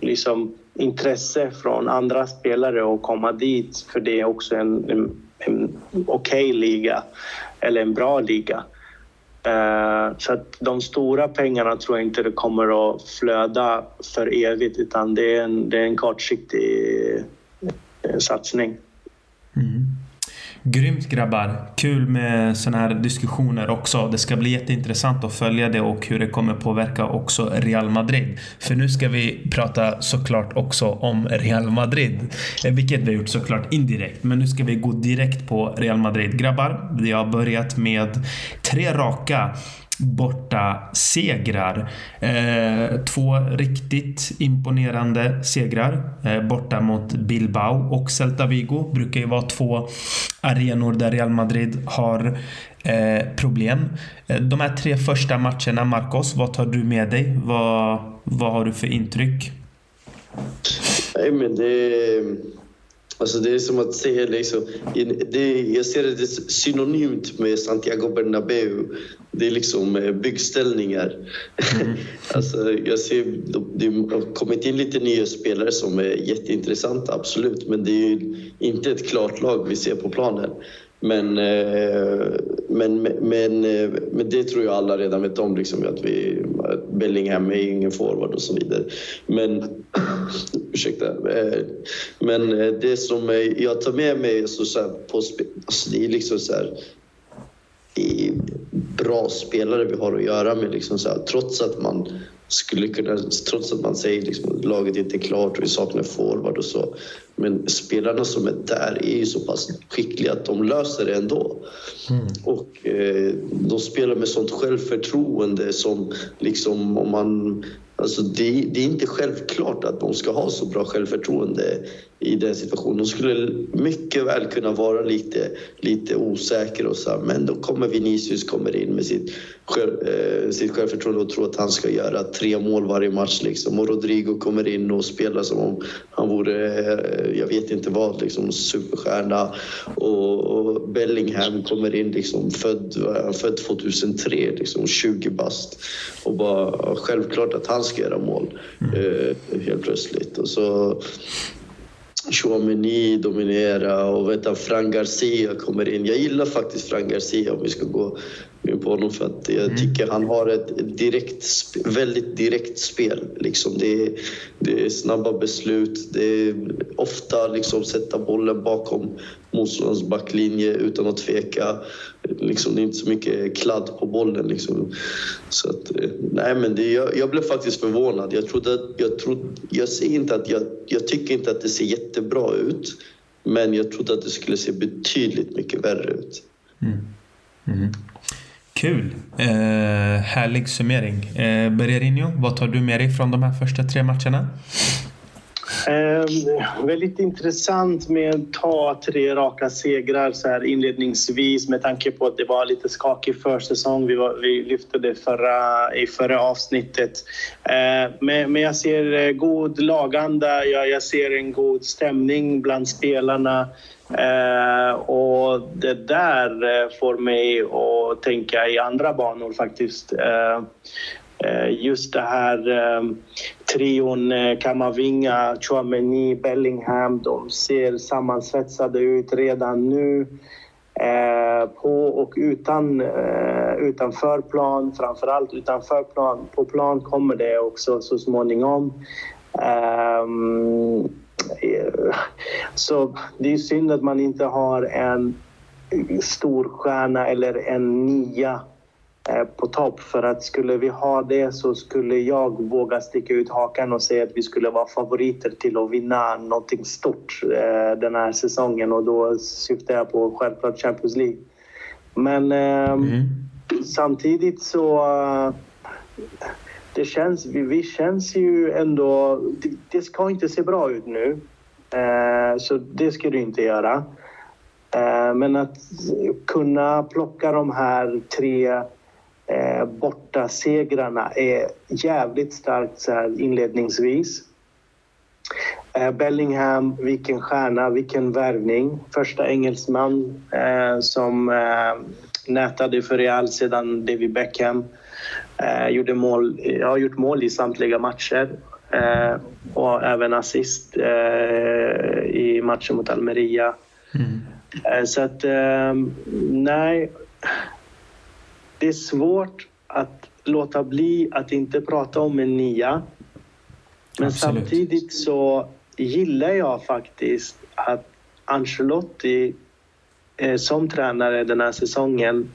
liksom, intresse från andra spelare att komma dit för det är också en, en, en okej okay liga eller en bra liga. Eh, så att de stora pengarna tror jag inte det kommer att flöda för evigt utan det är en, det är en kortsiktig eh, satsning. Mm. Grymt grabbar! Kul med sådana här diskussioner också. Det ska bli jätteintressant att följa det och hur det kommer påverka också Real Madrid. För nu ska vi prata såklart också om Real Madrid. Eh, vilket vi har gjort såklart indirekt. Men nu ska vi gå direkt på Real Madrid. Grabbar, vi har börjat med tre raka borta segrar. Eh, två riktigt imponerande segrar eh, borta mot Bilbao och Celta Vigo brukar ju vara två arenor där Real Madrid har eh, problem. Eh, de här tre första matcherna, Marcos, vad tar du med dig? Vad, vad har du för intryck? Nej, men det Alltså det är som att se liksom, det, jag ser det synonymt med Santiago Bernabéu. Det är liksom eh, byggställningar. Mm. alltså jag ser, det har kommit in lite nya spelare som är jätteintressanta, absolut. Men det är inte ett klart lag vi ser på planen. Eh, men, men, men, eh, men det tror jag alla redan vet om, liksom, att, vi, att Bellingham är ingen forward och så vidare. Men, ursäkta. Eh, men det som jag tar med mig så, så här, på, alltså det är liksom så här, bra spelare vi har att göra med. Liksom så här, trots att man skulle kunna, trots att man säger liksom, att laget inte är klart och vi saknar forward och så. Men spelarna som är där är ju så pass skickliga att de löser det ändå. Mm. Och eh, de spelar med sånt självförtroende som liksom om man Alltså det, det, är inte självklart att de ska ha så bra självförtroende i den situationen. De skulle mycket väl kunna vara lite, lite osäkra och så här, men då kommer Vinicius kommer in med sitt, själv, eh, sitt självförtroende och tror att han ska göra tre mål varje match. Liksom. Och Rodrigo kommer in och spelar som om han vore, eh, jag vet inte vad, liksom, superstjärna. Och, och Bellingham kommer in, liksom, född, född 2003, liksom, 20 bast. Och bara självklart att han ska göra mål mm. eh, helt plötsligt. Och så Chouameni dominera och vet du, Fran Garcia kommer in. Jag gillar faktiskt Fran Garcia om vi ska gå på honom för att jag mm. tycker han har ett direkt, väldigt direkt spel. Liksom det, är, det är snabba beslut, det är ofta liksom sätta bollen bakom motståndarens backlinje utan att tveka. Liksom, det är inte så mycket kladd på bollen. Liksom. Så att, eh, nej, men det, jag, jag blev faktiskt förvånad. Jag, trodde, jag, trodde, jag, ser inte att jag, jag tycker inte att det ser jättebra ut. Men jag trodde att det skulle se betydligt mycket värre ut. Mm. Mm. Kul! Eh, härlig summering. Eh, Bererinho, vad tar du med dig från de här första tre matcherna? Eh, väldigt intressant med att ta tre raka segrar så här inledningsvis med tanke på att det var lite skakig försäsong. Vi, var, vi lyfte det förra, i förra avsnittet. Eh, men, men, jag ser eh, god laganda, jag, jag ser en god stämning bland spelarna. Eh, och det där eh, får mig att tänka i andra banor faktiskt. Eh, Eh, just det här ehm, trion eh, Kamavinga, Chouameni, Bellingham, de ser sammansvetsade ut redan nu. Eh, på och utan, utanför plan, framförallt utanför plan. På plan kommer det också så småningom. Ehm, så det är synd att man inte har en stor stjärna eller en nia på topp. För att skulle vi ha det så skulle jag våga sticka ut hakan och säga att vi skulle vara favoriter till att vinna någonting stort eh, den här säsongen och då syftar jag på självklart Champions League. Men eh, mm. samtidigt så... Uh, det känns, vi, vi känns ju ändå... Det, det, ska inte se bra ut nu. Så det ska det inte göra. Men att kunna plocka de här tre uh, borta segrarna är jävligt starkt så här inledningsvis. Uh, Bellingham, vilken stjärna, vilken värvning. Första engelsman som nätade för Real sedan David Beckham. Eh, gjorde mål, jag har gjort mål i samtliga matcher eh, och även assist eh, i matchen mot Almeria. Mm. Eh, så att, eh, nej. Det är svårt att låta bli att inte prata om en nia. Men Absolut. samtidigt så gillar jag faktiskt att Ancelotti Eh, som tränare den här säsongen.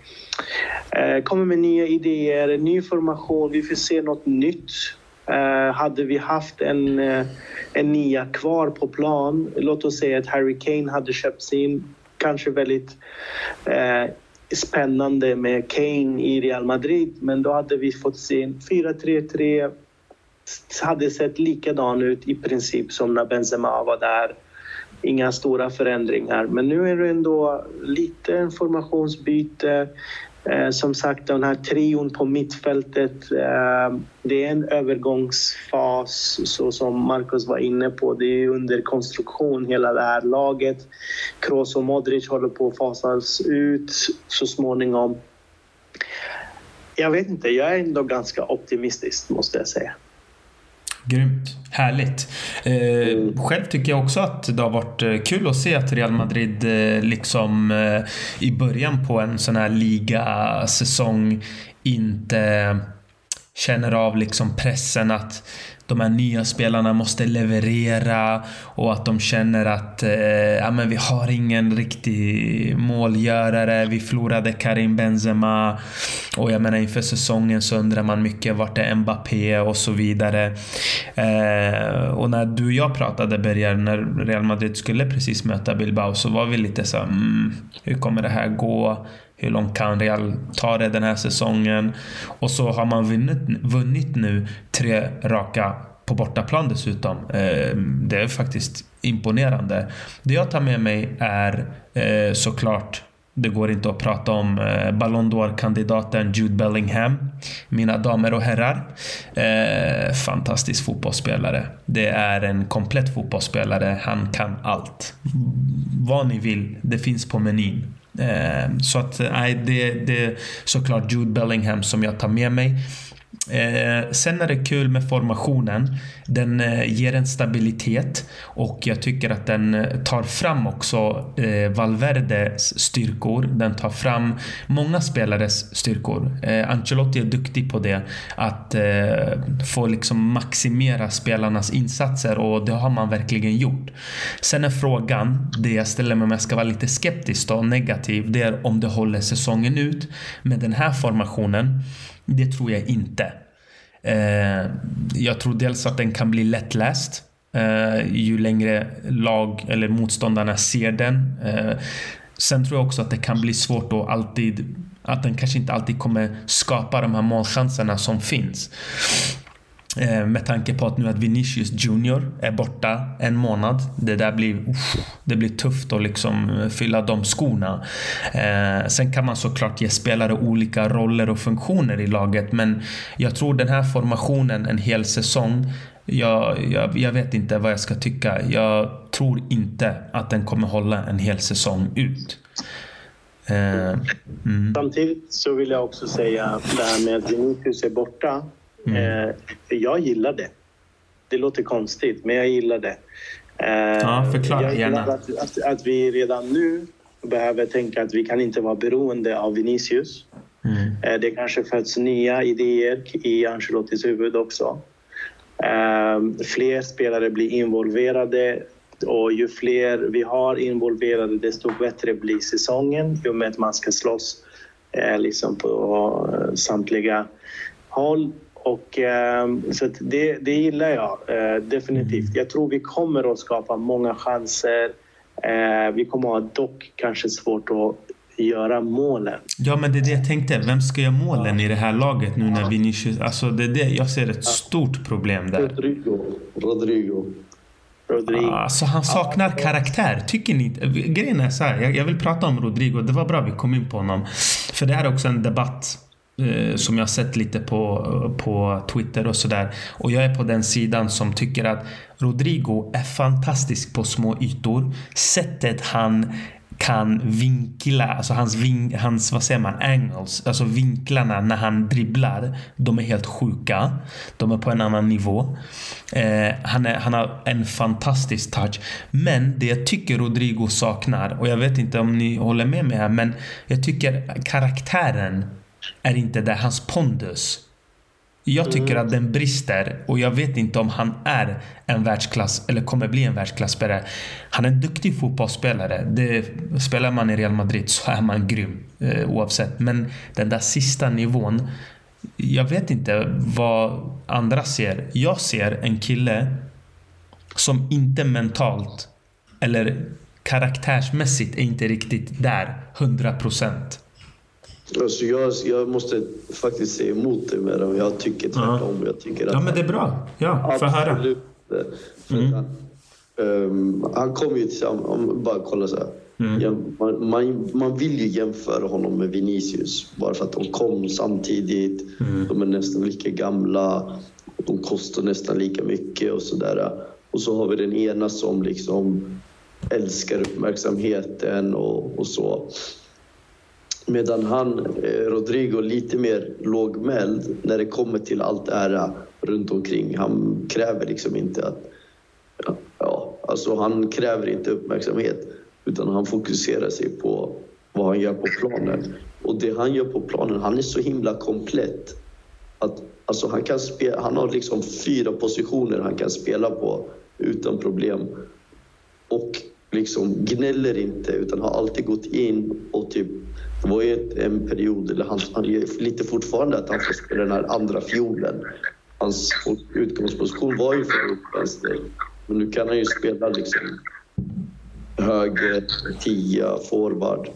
Eh, kommer med nya idéer, ny formation, vi får se något nytt. Eh, hade vi haft en, en nia kvar på plan, låt oss säga att Harry Kane hade köpts in, kanske väldigt spännande med Kane i Real Madrid, men då hade vi fått se 4-3-3 hade sett likadan ut i princip som när Benzema var där inga stora förändringar. Men nu är det ändå lite informationsbyte. Eh, som sagt, den här trion på mittfältet, eh, det är en övergångsfas så som Marcus var inne på. Det är under konstruktion hela det här laget. Kroos och Modric håller på att fasas ut så småningom. Jag vet inte, jag är ändå ganska optimistisk måste jag säga. Grymt. Härligt. Eh, själv tycker jag också att det har varit eh, kul att se att Real Madrid eh, liksom eh, i början på en sån här ligasäsong inte känner av liksom pressen att de här nya spelarna måste leverera och att de känner att eh, ja, men vi har ingen riktig målgörare. Vi förlorade Karim Benzema och jag menar inför säsongen så undrar man mycket vart är Mbappé och så vidare. Eh, och när du och jag pratade Berger, när Real Madrid skulle precis möta Bilbao så var vi lite så mm, hur kommer det här gå? Hur långt kan Real ta det den här säsongen? Och så har man vunnit, vunnit nu tre raka på bortaplan dessutom. Eh, det är faktiskt imponerande. Det jag tar med mig är eh, såklart det går inte att prata om eh, Ballon d'Or-kandidaten Jude Bellingham. Mina damer och herrar. Eh, fantastisk fotbollsspelare. Det är en komplett fotbollsspelare. Han kan allt. Vad ni vill, det finns på menyn. Eh, så att nej, det, det är såklart Jude Bellingham som jag tar med mig. Eh, sen är det kul med formationen. Den eh, ger en stabilitet och jag tycker att den eh, tar fram också eh, Valverdes styrkor. Den tar fram många spelares styrkor. Eh, Ancelotti är duktig på det. Att eh, få liksom maximera spelarnas insatser och det har man verkligen gjort. Sen är frågan, det jag ställer mig om jag ska vara lite skeptisk och negativ, det är om det håller säsongen ut med den här formationen. Det tror jag inte. Eh, jag tror dels att den kan bli lättläst eh, ju längre lag eller motståndarna ser den. Eh, sen tror jag också att det kan bli svårt att alltid att den kanske inte alltid kommer skapa de här målchanserna som finns. Eh, med tanke på att nu att Vinicius Junior är borta en månad. Det där blir, uff, det blir tufft att liksom eh, fylla de skorna. Eh, sen kan man såklart ge spelare olika roller och funktioner i laget men jag tror den här formationen en hel säsong jag, jag, jag, vet inte vad jag ska tycka. Jag tror inte att den kommer hålla en hel säsong ut. Eh, mm. Samtidigt så vill jag också säga det här med att Vinicius är borta. Mm. Eh, jag gillar det. Det låter konstigt, men jag gillar det. Eh, ja, förklara jag gärna. Att, att, att, vi redan nu behöver tänka att vi kan inte vara beroende av Vinicius. Mm. Eh, det kanske föds nya idéer i Ancelottis huvud också. Fler spelare blir involverade och ju fler vi har involverade desto bättre blir säsongen i och med att man ska slåss liksom på samtliga håll. Och, eh, så det, det gillar jag eh, definitivt. Jag tror vi kommer att skapa många chanser. Eh, vi kommer att ha dock kanske svårt att göra målen. Ja, men det är det jag tänkte. Vem ska göra målen i det här laget nu när Vinicius... Alltså det är det jag ser ett stort problem där. Rodrigo. Rodrigo. Rodrigo. Alltså han saknar karaktär. Tycker ni inte? Grejen är så här, jag, jag vill prata om Rodrigo. Det var bra vi kom in på honom. För det här är också en debatt Eh, som jag sett lite på, på Twitter och sådär. Och jag är på den sidan som tycker att Rodrigo är fantastisk på små ytor. Sättet han kan vinkla, alltså hans, vin, hans vad säger man, angles, alltså vinklarna när han dribblar, de är helt sjuka. De är på en annan nivå. Eh, han, är, han har en fantastisk touch. Men det jag tycker Rodrigo saknar, och jag vet inte om ni håller med mig här, men jag tycker karaktären är inte där, hans pondus. Jag tycker att den brister och jag vet inte om han är en världsklass eller kommer bli en världsklasspelare. Han är en duktig fotbollsspelare. Det, spelar man i Real Madrid så är man grym eh, oavsett. Men den där sista nivån. Jag vet inte vad andra ser. Jag ser en kille som inte mentalt eller karaktärsmässigt är inte riktigt där 100 procent. Alltså jag, jag måste faktiskt säga emot dig med det. Jag tycker tvärtom. Jag tycker att ja, men det är bra. Ja, få höra. Mm. han, ehm, han kom ju tillsammans, om bara kolla så här. Mm. Ja, man, man, man vill ju jämföra honom med Vinicius bara för att de kom samtidigt. Mm. De är nästan lika gamla. De kostar nästan lika mycket och sådär. Och så har vi den ena som liksom älskar uppmärksamheten och, och så. Medan han, eh, Rodrigo, lite mer lågmäld när det kommer till allt ära eh, runt omkring. Han kräver liksom inte att... Ja, ja, alltså han kräver inte uppmärksamhet utan han fokuserar sig på vad han gör på planen. Och det han gör på planen, han är så himla komplett. Att, alltså han, kan spela, han har liksom fyra positioner han kan spela på utan problem. Och liksom gnäller inte utan har alltid gått in och typ det var ju en period, eller han, han är lite fortfarande att han får spela den här andra fiolen. Hans utgångsposition var ju för vänster. Men nu kan han ju spela liksom höger, tia, forward.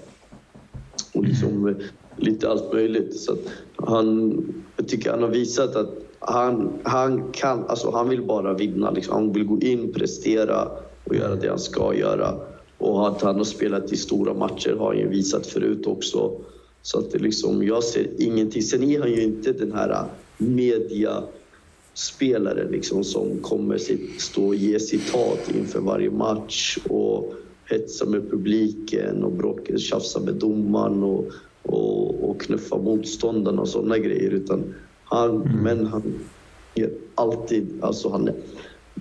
Och liksom lite allt möjligt. Så att han, jag tycker han har visat att han, han kan, alltså han vill bara vinna. Liksom. Han vill gå in, prestera och göra det han ska göra. Och att han har spelat i stora matcher har han ju visat förut också. Så att det liksom, jag ser ingenting. Sen är han ju inte den här mediaspelaren liksom som kommer sitt, stå och ge citat inför varje match och hetsa med publiken och bråka, tjafsa med domaren och, och, och knuffa motståndarna och sådana grejer. Utan han, Men han ger alltid, alltså han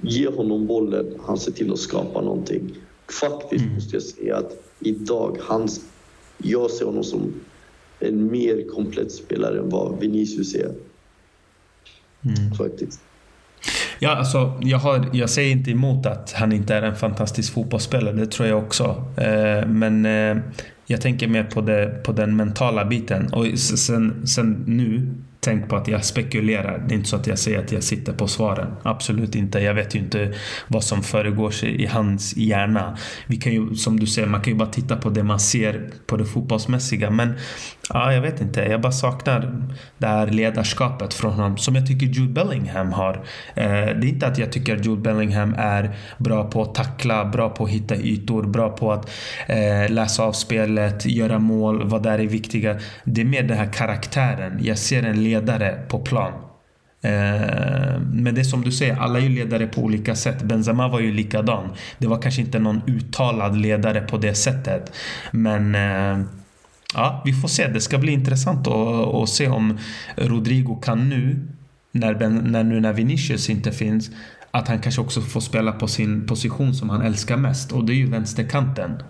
ger honom bollen, han ser till att skapa någonting. Faktiskt måste jag säga att idag, hans, jag ser honom som en mer komplett spelare än vad Vinicius är. Faktiskt. Ja, alltså, jag, har, jag säger inte emot att han inte är en fantastisk fotbollsspelare. Det tror jag också. Eh, men eh, jag tänker mer på, det, på den mentala biten. Och sen, sen nu, tänk på att jag spekulerar. Det är inte så att jag säger att jag sitter på svaren. Absolut inte. Jag vet ju inte vad som föregår sig i hans hjärna. Vi kan ju, som du säger, man kan ju bara titta på det man ser på det fotbollsmässiga. Men ja, jag vet inte. Jag bara saknar det här ledarskapet från honom som jag tycker Jude Bellingham har. Eh, det är inte att jag tycker Jude Bellingham är bra på att tackla, bra på att hitta ytor, bra på att eh, läsa av spelet, göra mål, vad där är viktiga. Det är mer den här karaktären. Jag ser en ledare ledare på plan. Eh, men det är som du säger, alla är ju ledare på olika sätt. Benzema var ju likadan. Det var kanske inte någon uttalad ledare på det sättet. Men eh, ja, vi får se. Det ska bli intressant att, att se om Rodrigo kan nu, när, ben, när, nu när Vinicius inte finns, att han kanske också får spela på sin position som han älskar mest. Och det är ju vänsterkanten.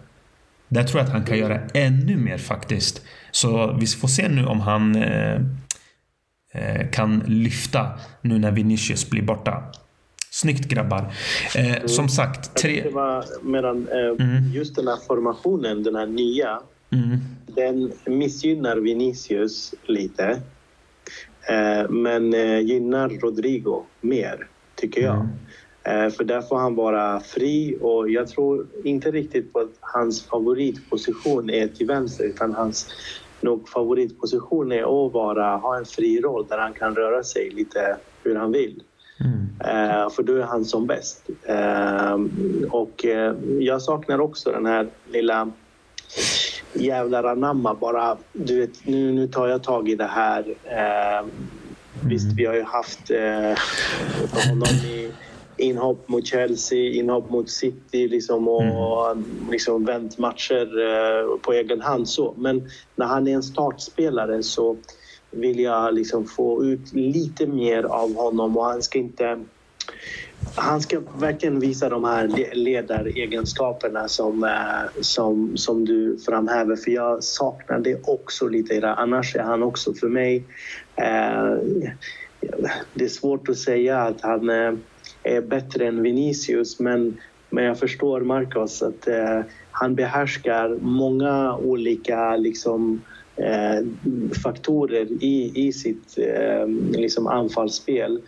Där tror jag att han kan göra ännu mer faktiskt. Så vi får se nu om han eh, kan lyfta nu när Vinicius blir borta. Snyggt grabbar. Eh, som sagt, tre... Medan, eh, Mm. Just den här formationen, den här nya, Mm. den missgynnar Vinicius lite. Eh, men eh, gynnar Rodrigo mer, tycker jag. Mm. Eh, för där får han vara fri och jag tror inte riktigt på att hans favoritposition är till vänster utan hans nog favoritposition är att vara, ha en fri roll där han kan röra sig lite hur han vill. Mm. Eh, för då är han som bäst. Eh, och eh, jag saknar också den här lilla jävlar anamma bara, du vet, nu, nu tar jag tag i det här. Eh, visst, mm. vi har ju haft eh, honom i inhopp mot Chelsea, inhopp mot City liksom, och mm. liksom vänt matcher eh, på egen hand. Så. Men när han är en startspelare så vill jag liksom få ut lite mer av honom och han ska inte han ska verkligen visa de här ledaregenskaperna som, eh, som, som du framhäver för jag saknar det också lite. Annars är han också för mig... Eh, det är svårt att säga att han eh, är bättre än Vinicius men, men jag förstår Marcos att eh, han behärskar många olika liksom, eh, faktorer i, i sitt eh, liksom anfallsspel.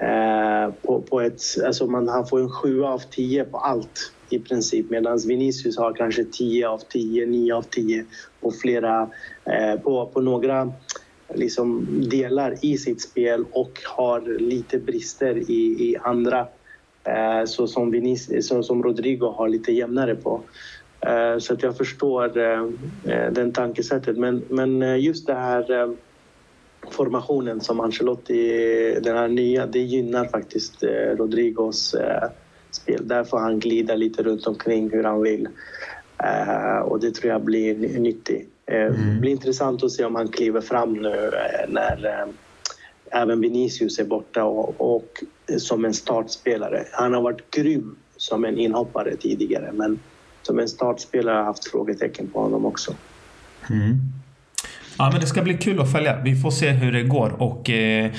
Eh, på, på ett, alltså man, han får en 7 av 10 på allt i princip medan Vinicius har kanske 10 av 10, 9 av 10 på flera, eh, på, på några liksom delar i sitt spel och har lite brister i, i andra. Eh, så som, Vinicius, så som Rodrigo har lite jämnare på. Eh, så att jag förstår eh, eh den tankesättet. Men, men eh, just det här eh, formationen som Ancelotti, den här nya, det gynnar faktiskt Rodrigos spel. Där får han glida lite runt omkring hur han vill. Och det tror jag blir nyttigt. Mm. Det blir intressant att se om han kliver fram nu när även Vinicius är borta och, och som en startspelare. Han har varit grym som en inhoppare tidigare men som en startspelare har jag haft frågetecken på honom också. Mm. Ja, men det ska bli kul att följa. Vi får se hur det går. Och eh,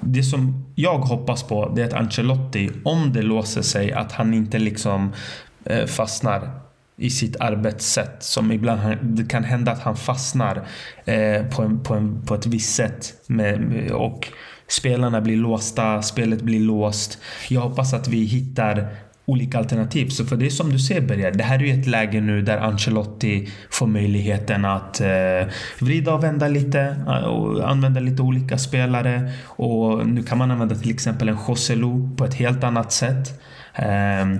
Det som jag hoppas på det är att Ancelotti, om det låser sig, att han inte liksom eh, fastnar i sitt arbetssätt. Som ibland det kan hända att han fastnar eh, på, en, på, en, på ett visst sätt. Med, och spelarna blir låsta, spelet blir låst. Jag hoppas att vi hittar olika alternativ. Så för det är som du ser Berger, det här är ju ett läge nu där Ancelotti får möjligheten att eh, vrida och vända lite eh, och använda lite olika spelare. Och nu kan man använda till exempel en Joselu på ett helt annat sätt. Ehm,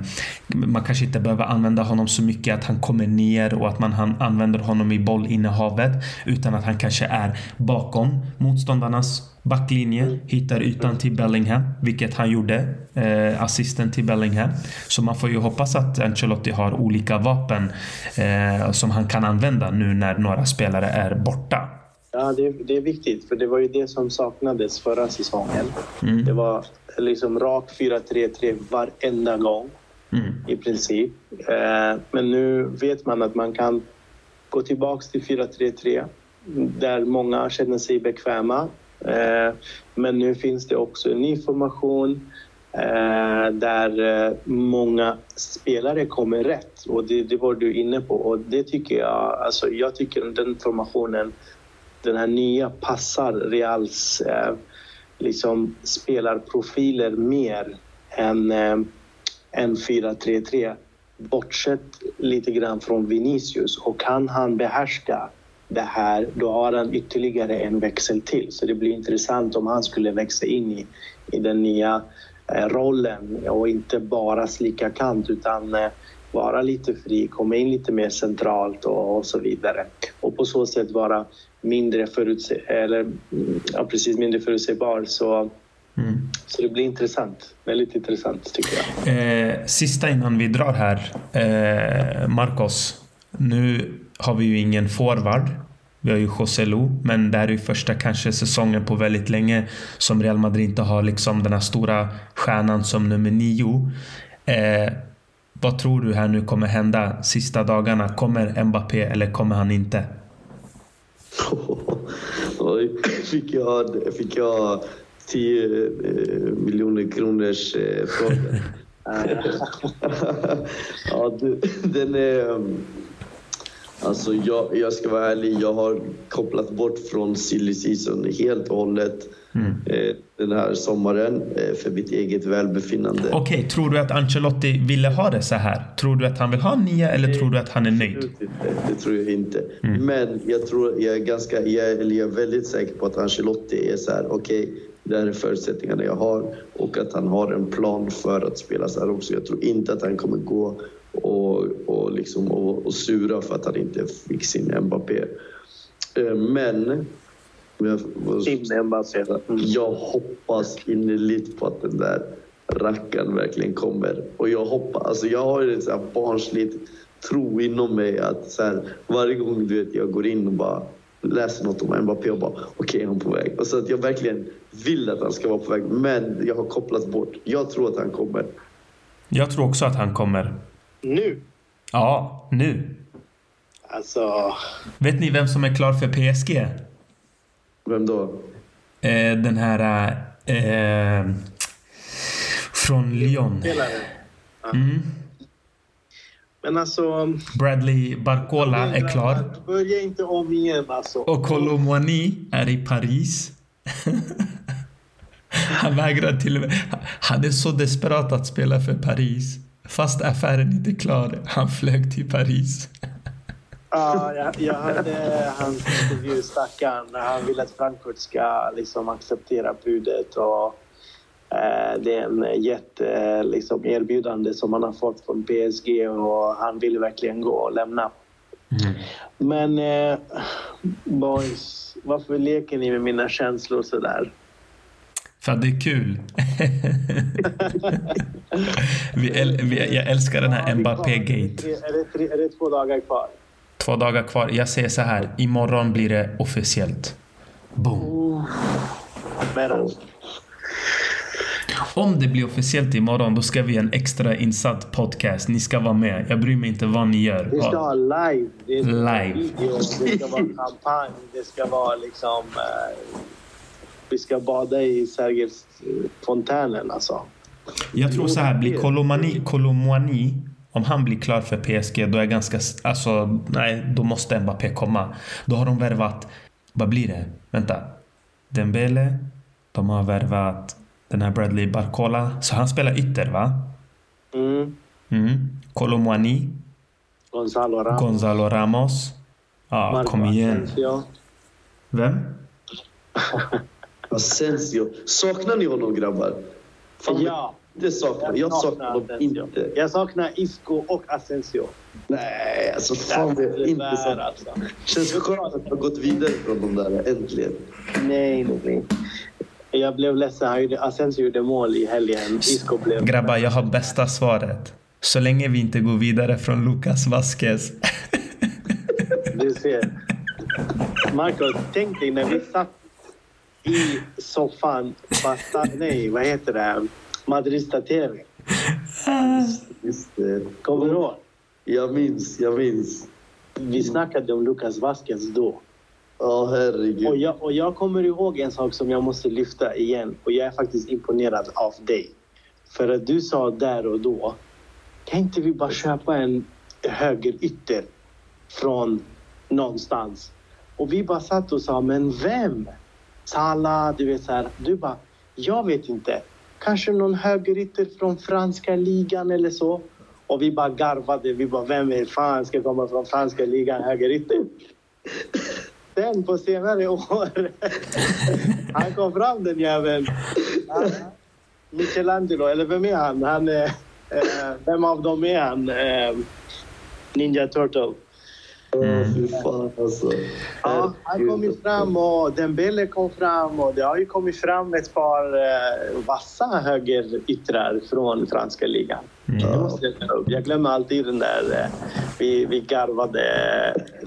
man kanske inte behöver använda honom så mycket att han kommer ner och att man använder honom i bollinnehavet utan att han kanske är bakom motståndarnas backlinje, hittar ytan till Bellingham, vilket han gjorde. Eh, assisten till Bellingham. Så man får ju hoppas att Ancelotti har olika vapen eh, som han kan använda nu när några spelare är borta. Ja, det, det, är viktigt, för det var ju det som saknades förra säsongen. Mm. Det var liksom rak 4-3-3 varenda gång mm. i princip. Eh, men nu vet man att man kan gå tillbaks till 4-3-3 där många känner sig bekväma. Eh, men nu finns det också en ny formation eh, där många spelare kommer rätt och det, det var du inne på och det tycker jag, alltså jag tycker den formationen, den här nya passar Reals liksom spelarprofiler mer än, eh, än 4-3-3. Bortsett lite grann från Vinicius och kan han behärska det här, då har han ytterligare en växel till. Så det blir intressant om han skulle växa in i, i den nya eh, rollen och inte bara slicka kant utan eh, vara lite fri, komma in lite mer centralt och, och så vidare. Och på så sätt vara mindre, förutse eller, ja, precis, mindre förutsägbar. Så, mm. så det blir intressant. Väldigt intressant tycker jag. Eh, sista innan vi drar här. Eh, Marcos, nu har vi ju ingen forward. Vi har ju José Lu, men det här är ju första kanske säsongen på väldigt länge som Real Madrid inte har liksom den här stora stjärnan som nummer nio. Eh, vad tror du här nu kommer hända sista dagarna? Kommer Mbappé eller kommer han inte? Oj, fick jag, fick jag 10 eh, miljoner kronors eh, fråga. ja, den är... Alltså jag, jag ska vara ärlig, jag har kopplat bort från silly season helt och hållet Mm. eh, den här sommaren eh, för mitt eget välbefinnande. Okej, tror du att Ancelotti ville ha det så här? Tror du att han vill ha nia eller tror du att han är nöjd? Inte. Det tror jag inte. Mm. Men jag tror, jag är ganska, jag, eller jag är väldigt säker på att Ancelotti är så här, okej, det här är förutsättningarna jag har och att han har en plan för att spela så här också. Jag tror inte att han kommer gå och, och, liksom, och, och sura för att han inte fick sin Mbappé. Eh, Men Tim Mbappé. Mm. jag hoppas innerligt på att den där rackaren verkligen kommer. Och jag hoppas, alltså jag har ett så här barnsligt tro inom mig att så här, varje gång du vet, jag går in och bara läser något om Mbappé och bara okej, han är på väg. Och så att jag verkligen vill att han ska vara på väg, men jag har kopplat bort. Jag tror att han kommer. Jag tror också att han kommer. Nu, Ja, nu. alltså... Vet ni vem som är klar för PSG? Vem då? Eh, den här... Eh, från Lyon. Mm. Men alltså... Bradley Barcola är klar. Börja inte om igen alltså. Och Colomwani är i Paris. Han vägrar till och med... Han är så desperat att spela för Paris. Fast affären inte är klar. Han flög till Paris. Ja, jag, jag hörde hans intervju, stackaren, när han vill att Frankfurt ska liksom acceptera budet. Och, eh, det är en jätte liksom, erbjudande som han har fått från PSG och han vill verkligen gå och lämna. Men eh, boys, varför leker ni med mina känslor sådär? För att det är kul. vi äl- vi, jag älskar den här Mbappé-gate. Är tre, är det två dagar kvar? Två dagar kvar. Jag säger så här. Imorgon blir det officiellt. Boom. Om det blir officiellt imorgon, då ska vi en extra insatt podcast. Ni ska vara med. Jag bryr mig inte vad ni gör. Vi ska ha live. Det ska Live. video, det ska vara champagne, det ska vara liksom... Eh, vi ska bada i Sergels eh, fontänen alltså. Jag tror så här, blir Colomani, Colomwani, om han blir klar för PSG, då är jag ganska... Alltså, nej, då måste Mbappé komma. Då har de värvat... Vad blir det? Vänta. Dembele. De har värvat den här Bradley Barcola. Så han spelar ytter, va? Mm. Mm. Colomwani. Gonzalo Ramos. Gonzalo Ramos. Ja, Marco kom igen. Vem? Asensio. Saknar ni honom grabbar? Fan, Ja. Det saknar jag. saknar honom inte. Jag saknar Isco och Asensio. Nej, alltså fan det är inte så. alltså. Känns skönt att ha gått vidare från de där, äntligen. Nej, nej. Jag blev ledsen. Asensio gjorde mål i helgen. Isco blev... Grabbar, jag har bästa svaret. Så länge vi inte går vidare från Lucas Vasquez. Du ser. Marco, tänk dig när vi satt i soffan. Basta, nej, vad heter det? Madrista TV. Det. Kommer du ihåg? Jag minns, jag minns. Vi snackade om Lucas Vasquez då. Ja, herregud. Och jag, och jag kommer ihåg en sak som jag måste lyfta igen. Och jag är faktiskt imponerad av dig. För att du sa där och då. Kan inte vi bara köpa en högerytter från någonstans? Och vi bara satt och sa, men vem? Salah, du vet så här. Du bara, jag vet inte. Kanske någon högerytter från franska ligan eller så. Och vi bara garvade. Vi bara, vem är fan ska komma från franska ligan högerytter? Sen på senare år, han kom fram den jäveln. Michelangelo, eller vem är han? han är, eh, vem av dem är han? Eh, Ninja Turtle. Fy fan alltså. Ja, han kom ju fram och Dembele kom fram och det har ju kommit fram ett par eh, vassa högeryttrar från franska ligan. Det måste jag ta upp. Jag glömmer alltid den där... eh, Vi, vi garvade...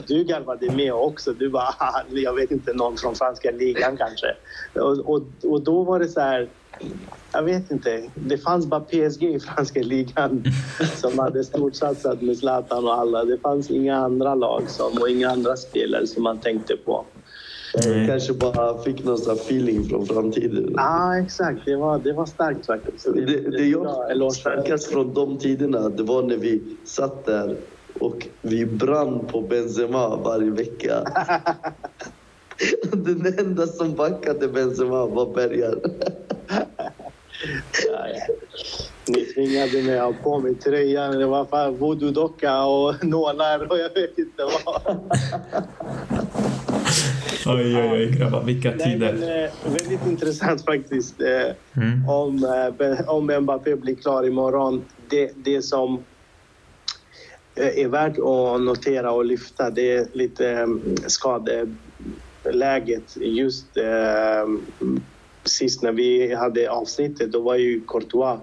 Du garvade med också. Du bara, "Ah, jag vet inte, någon från franska ligan kanske. Och, och, och då var det så här... Jag vet inte. Det fanns bara PSG i franska ligan som hade storsatsat med Zlatan och alla. Det fanns inga andra lag som, och inga andra spelare som man tänkte på. Jag kanske bara fick någon sån feeling från framtiden. Ja, ah, exakt. Det var, det var starkt faktiskt. Det, det bra jag starkast från de tiderna, det var när vi satt där och vi brann på Benzema varje vecka. Den enda som backade Benzema var Bergar. Ni tvingade mig att ha på mig tröjan. Det var fan voodoo-docka och nålar och jag vet inte vad. Oj, oj, oj, grabbar. Vilka Nej, men, tider. eh, väldigt intressant faktiskt. Eh, Mm. om, eh, om Mbappé blir klar imorgon. Det, det som är värt att notera och lyfta det är lite mm, skadeläget. Just eh, sist när vi hade avsnittet, då var ju Courtois.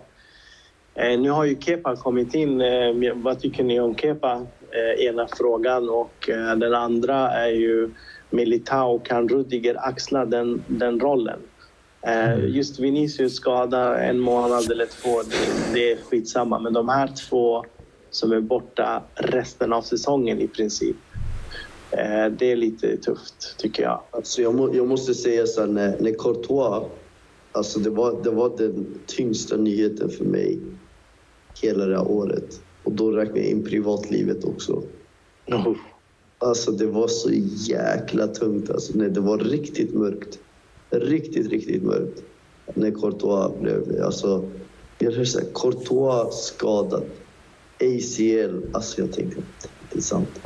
Eh, nu har ju Kepa kommit in. Eh, vad tycker ni om Kepa? Eh, ena frågan. Och eh, den andra är ju Militao. Kan Rudiger axla den, den rollen? Eh, Just Vinicius skada en månad eller två, det, det är skitsamma. Men de här två som är borta resten av säsongen i princip. Eh, Det är lite tufft tycker jag. Alltså jag, må, jag måste säga så här, när, när Courtois, alltså det var, det var den tyngsta nyheten för mig hela det här året. Och då räknar jag in privatlivet också. Alltså det var så jäkla tungt. Alltså, nej, det var riktigt mörkt. Riktigt, riktigt mörkt. När Courtois blev... Alltså, jag hörde så här, Courtois skadad. ACL. Alltså jag tänkte, det är sant.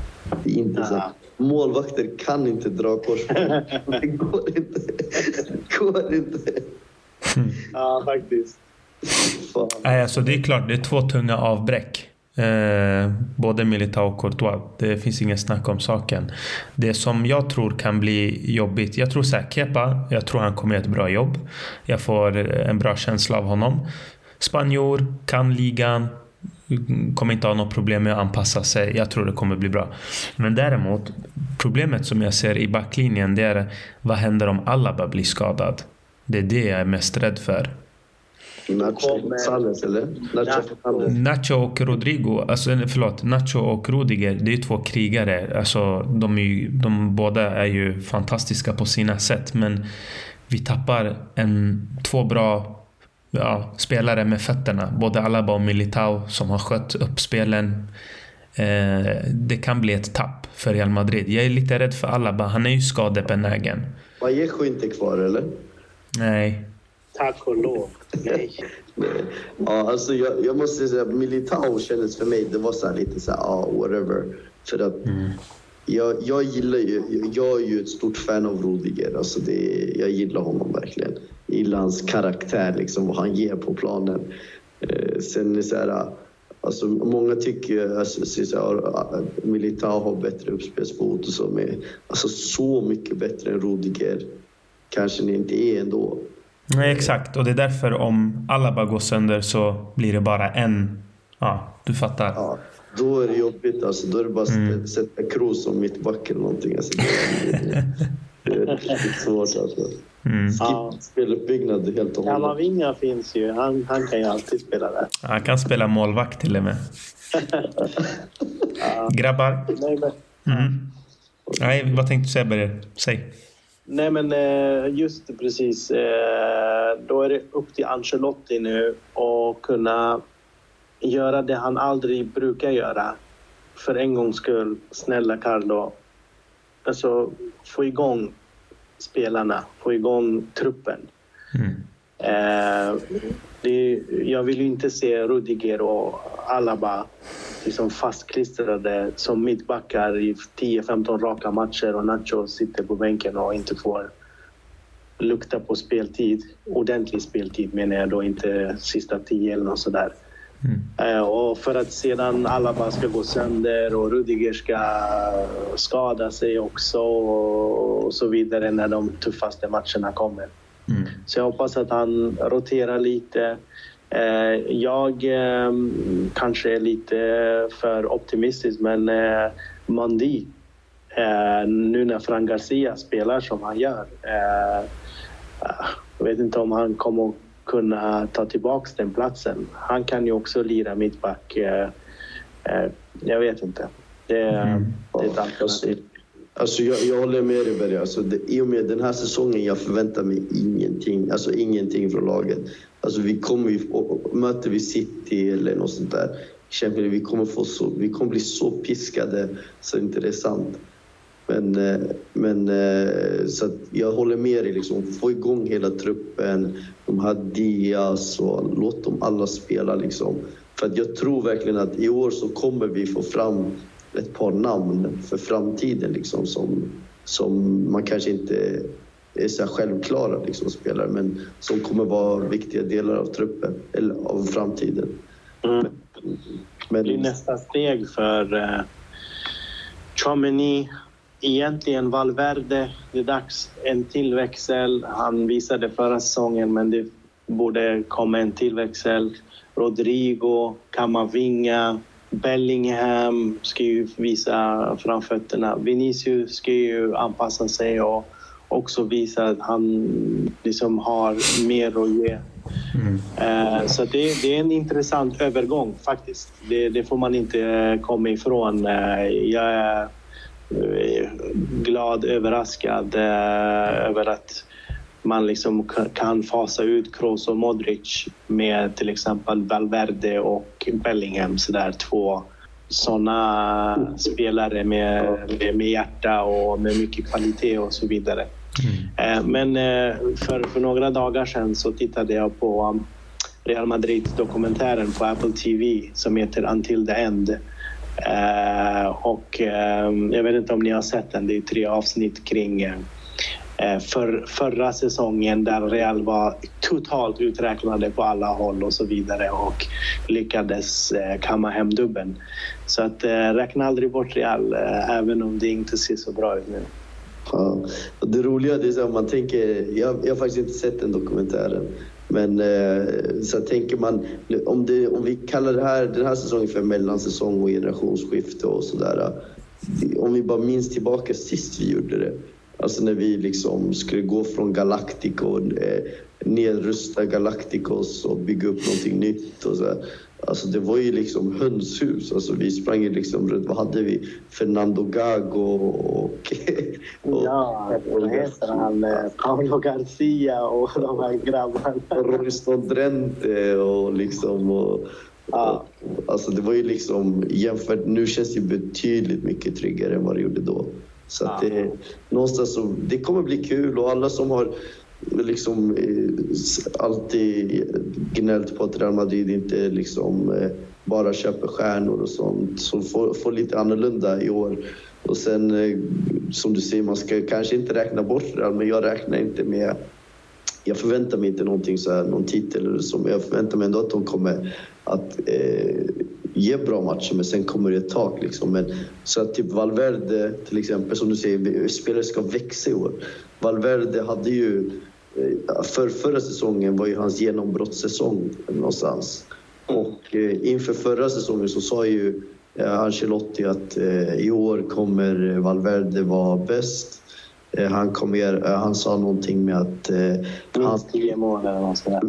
Det är inte sant. Målvakter kan inte dra korsband. Det går inte. Det går inte. Ja, faktiskt. Fan. Nej, alltså det är klart, det är två tunga avbräck. Eh, både Militao och Courtois. Det finns ingen snack om saken. Det som jag tror kan bli jobbigt. Jag tror såhär, Kepa, jag tror han kommer göra ett bra jobb. Jag får en bra känsla av honom. Spanjor, kan ligan. Kommer inte ha något problem med att anpassa sig. Jag tror det kommer bli bra. Men däremot, problemet som jag ser i backlinjen, det är vad händer om Alaba blir skadad? Det är det jag är mest rädd för. Nacho eller? Och Rodrigo, alltså förlåt, Nacho och Rudiger, det är två krigare. Alltså, de, är ju, de båda är ju fantastiska på sina sätt, men vi tappar en, två bra ja, spelare med fötterna. Både Alaba och Militao som har skött upp spelen. Eh, det kan bli ett tapp för Real Madrid. Jag är lite rädd för Alaba. Han är ju skadebenägen. Vallejo inte kvar, eller? Nej. Tack och lov. Nej. Ja, alltså jag, jag måste säga att Militao kändes för mig, det var så här lite så här, ja, whatever. För att jag, jag gillar ju, jag är ju ett stort fan av Rudiger. Alltså det, jag gillar honom verkligen. Jag gillar hans karaktär, liksom, vad han ger på planen. Eh, sen är så här, alltså många tycker alltså, så här, att Militao har bättre uppspelsfot och så, men alltså så mycket bättre än Rudiger kanske ni inte är ändå. Nej, exakt. Och det är därför om Alaba går sönder så blir det bara en... Ja, du fattar. Ja, då är det jobbigt. Alltså, då är det bara att Mm. sätta, Kroos som mittback eller någonting. Alltså, det, är, riktigt svårt. Alltså. Mm. Skip Ja. speluppbyggnad helt och hållet. Kamavinga finns ju. Han, han kan ju alltid spela där. Han kan spela målvakt till och med. Grabbar. Nej, men, Mm. Nej, vad tänkte du säga Berger? Säg. nej, men eh, just precis. eh, Då är det upp till Ancelotti nu att kunna göra det han aldrig brukar göra. För en gångs skull, snälla Carlo. Alltså, få igång spelarna, få igång truppen. Mm. Eh, det, jag vill ju inte se Rudiger och Alaba liksom fastklistrade som mittbackar i 10-15 raka matcher och Nacho sitter på bänken och inte får lukta på speltid. Ordentlig speltid menar jag då, inte sista 10 eller något sådär. Mm. Eh, och för att sedan Alaba ska gå sönder och Rudiger ska skada sig också och så vidare när de tuffaste matcherna kommer. Mm. Så jag hoppas att han roterar lite. Eh, Jag eh, kanske är lite för optimistisk, men eh, Mandi, nu när Fran Garcia spelar som han gör, jag vet inte om han kommer kunna ta tillbaka den platsen. Han kan ju också lira mittback. eh, eh, Jag vet inte. Det, Mm. det är ett alternativ. Alltså jag, jag håller med dig Berge. Alltså det, I och med den här säsongen jag förväntar mig ingenting. Alltså ingenting från laget. Alltså vi kommer ju, möter vi City eller något sånt där. Vi kommer, få så, vi kommer bli så piskade så inte det är sant. Men, eh, men eh, så jag håller med dig. Liksom, få igång hela truppen. De här Diaz och låt dem alla spela. Liksom. För att jag tror verkligen att i år så kommer vi få fram ett par namn för framtiden liksom, som, som man kanske inte är så självklara liksom, spelare men som kommer vara viktiga delar av truppen, eller av framtiden. Mm. Men, det blir nästa steg för uh, Chomeny. Egentligen Valverde, det är dags. En till växel. Han visade förra säsongen, men det borde komma en till växel. Rodrigo, Kamavinga, Bellingham ska ju visa framfötterna. Vinicius ska ju anpassa sig och också visa att han liksom har mer att ge. Mm. Uh, så det, det, är en intressant övergång faktiskt. Det, det får man inte komma ifrån. Uh, jag glad, överraskad över att man liksom kan fasa ut Kroos och Modric med till exempel Valverde och Bellingham. Så där, två sådana spelare med, med, med hjärta och med mycket kvalitet och så vidare. Mm. Eh, men eh, för, för några dagar sedan så tittade jag på um, Real Madrid-dokumentären på Apple TV som heter Until the End. Eh, och ehm, jag vet inte om ni har sett den, det är tre avsnitt kring eh, för, förra säsongen där Real var totalt uträknade på alla håll och så vidare och lyckades eh, kamma hem dubben. Så att räkna aldrig bort Real, även om det inte ser så bra ut nu. Ja. det roliga är att man tänker, jag, jag har faktiskt inte sett den dokumentären. Men eh, så tänker man, om, det, om vi kallar det här, den här säsongen för mellansäsong och generationsskifte och sådär. Eh, om vi bara minns tillbaka sist vi gjorde det. Alltså när vi liksom skulle gå från Galactico, eh, nedrusta Galacticos och bygga upp någonting nytt. Och så här. Alltså det var ju liksom hönshus. Alltså vi sprang ju liksom runt. Vad hade vi? Fernando Gago och... och ja, vad heter han? Paolo Garcia och de här grabbarna. Royston Drenthe och liksom... Och, ja. alltså det var ju liksom jämfört... Nu känns det betydligt mycket tryggare än vad det gjorde då. Så att det, någonstans så, det kommer bli kul och alla som har liksom eh, alltid gnällt på att Real Madrid inte liksom eh, bara köper stjärnor och sånt. Så får, får lite annorlunda i år. Och sen eh, som du säger, man ska kanske inte räkna bort Real, men jag räknar inte med jag förväntar mig inte någonting så här, någon titel eller så, men jag förväntar mig ändå att de kommer att eh, ge bra matcher, men sen kommer det ett tak. Liksom. Men, så att typ Valverde, till exempel, som du säger, spelare ska växa i år. Valverde hade ju för förra säsongen var ju hans genombrottssäsong någonstans. Och eh, inför förra säsongen så sa ju eh, Ancelotti att i år kommer Valverde vara bäst. Han, kommer, han sa någonting med att... Minst tio mål eller något sådär.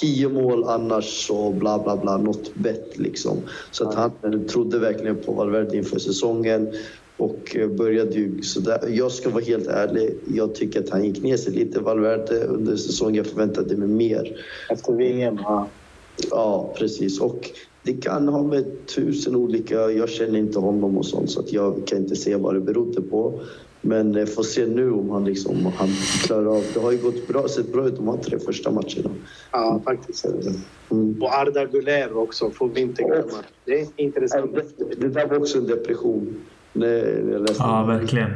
Tio mål annars så bla bla bla, något bett liksom. Så att han trodde verkligen på Valverde inför säsongen. Och började ju sådär. Jag ska vara helt ärlig, jag tycker att han gick ner sig lite, Valverde, under säsongen. Jag förväntade mig mer. Efter VM, ja. Ja, precis. Och det kan ha med tusen olika... Jag känner inte honom och sånt så att jag kan inte se vad det berodde på. Men får se nu om han, liksom, om han klarar av... Det har ju gått bra, sett bra ut de här tre första matcherna. Ja, faktiskt. Mm. Och Arda Güler också, får vi inte glömma. Det är intressant. Det, det där var också en depression. Nej, jag läste ja, verkligen.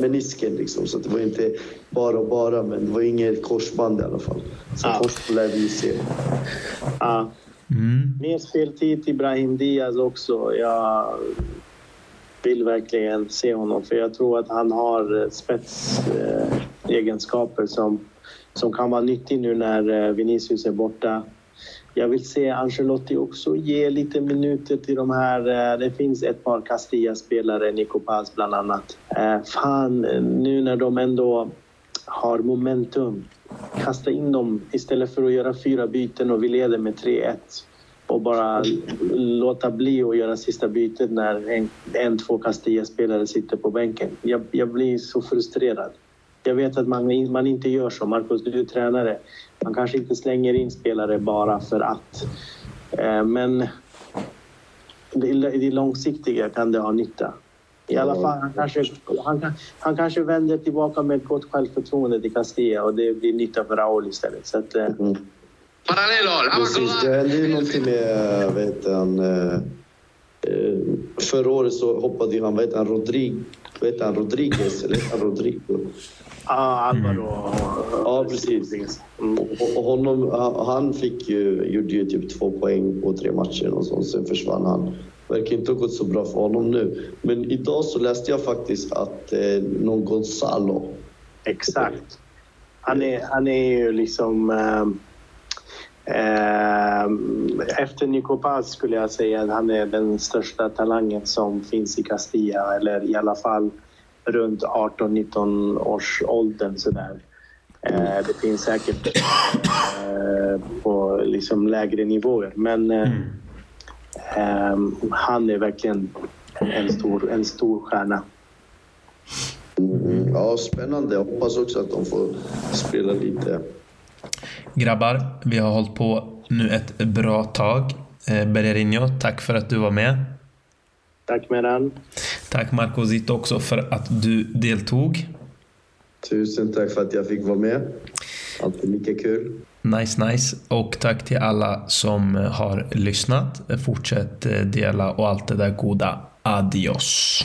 menisken liksom, så det var inte bara och bara, men det var inget korsband i alla fall. Så ja. korsband lär vi se. Ja. Mm. Mer speltid till Brahim Diaz också. Jag vill verkligen se honom, för jag tror att han har spetsegenskaper som, som kan vara nyttig nu när eh, Vinicius är borta. Jag vill se Ancelotti också ge lite minuter till de här. Eh, det finns ett par Castilla-spelare, Nico Paz bland annat. Eh, fan, nu när de ändå har momentum, kasta in dem istället för att göra fyra byten och vi leder med 3-1 och bara låta bli att göra sista bytet när en, en två Castilla-spelare sitter på bänken. Jag, jag blir så frustrerad. Jag vet att man, man inte gör så. Marcus, du är tränare. Man kanske inte slänger in spelare bara för att. Eh, men i det långsiktiga kan det ha nytta. I alla fall, han kanske, han, han kanske vänder tillbaka med gott självförtroende till Castilla och det blir nytta för Raúl istället. Så att, mm. Precis, det hände ju någonting med, vad heter han, eh, förra året så hoppade han, heter han, Rodrig, heter han, Rodriguez eller han Rodrigo? Ja, Alvaro. Ja, precis. Mm. Och, och honom, han fick ju, gjorde ju typ två poäng på tre matcher och så, sen försvann han. Verkar inte ha gått så bra för honom nu. Men idag så läste jag faktiskt att eh, någon Gonzalo... Exakt. Han är, han är ju liksom... Eh, eh, efter Nico Paz skulle jag säga att han är den största talangen som finns i Castilla, eller i alla fall runt 18-19 års åldern sådär. Eh, det finns säkert eh, på liksom lägre nivåer, men eh, mm. Um, han är verkligen en stor, en stor stjärna. Mm, ja, spännande. Jag hoppas också att de får spela lite. Grabbar, vi har hållit på nu ett bra tag. Eh, Bererinho, tack för att du var med. Tack Meran. Tack Marco Zito också för att du deltog. Tusen tack för att jag fick vara med. Alltid lika kul. Nice, nice. Och tack till alla som har lyssnat. Fortsätt dela och allt det där goda. Adios.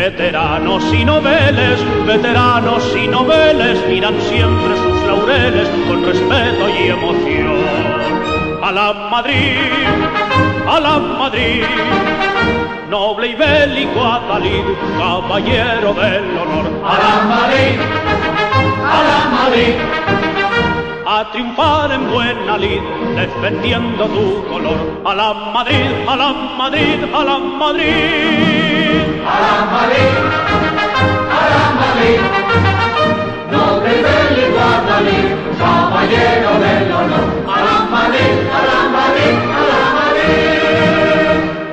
Veteranos y noveles, veteranos y noveles miran siempre sus laureles con respeto y emoción. A la Madrid, a la Madrid noble y bélico Atalid, caballero del honor. A la Madrid, a la Madrid, a triunfar en buena lid, defendiendo tu color. A la Madrid, a la Madrid, a la Madrid. A la Madrid, a la Madrid. No te del caballero del honor. A la Madrid.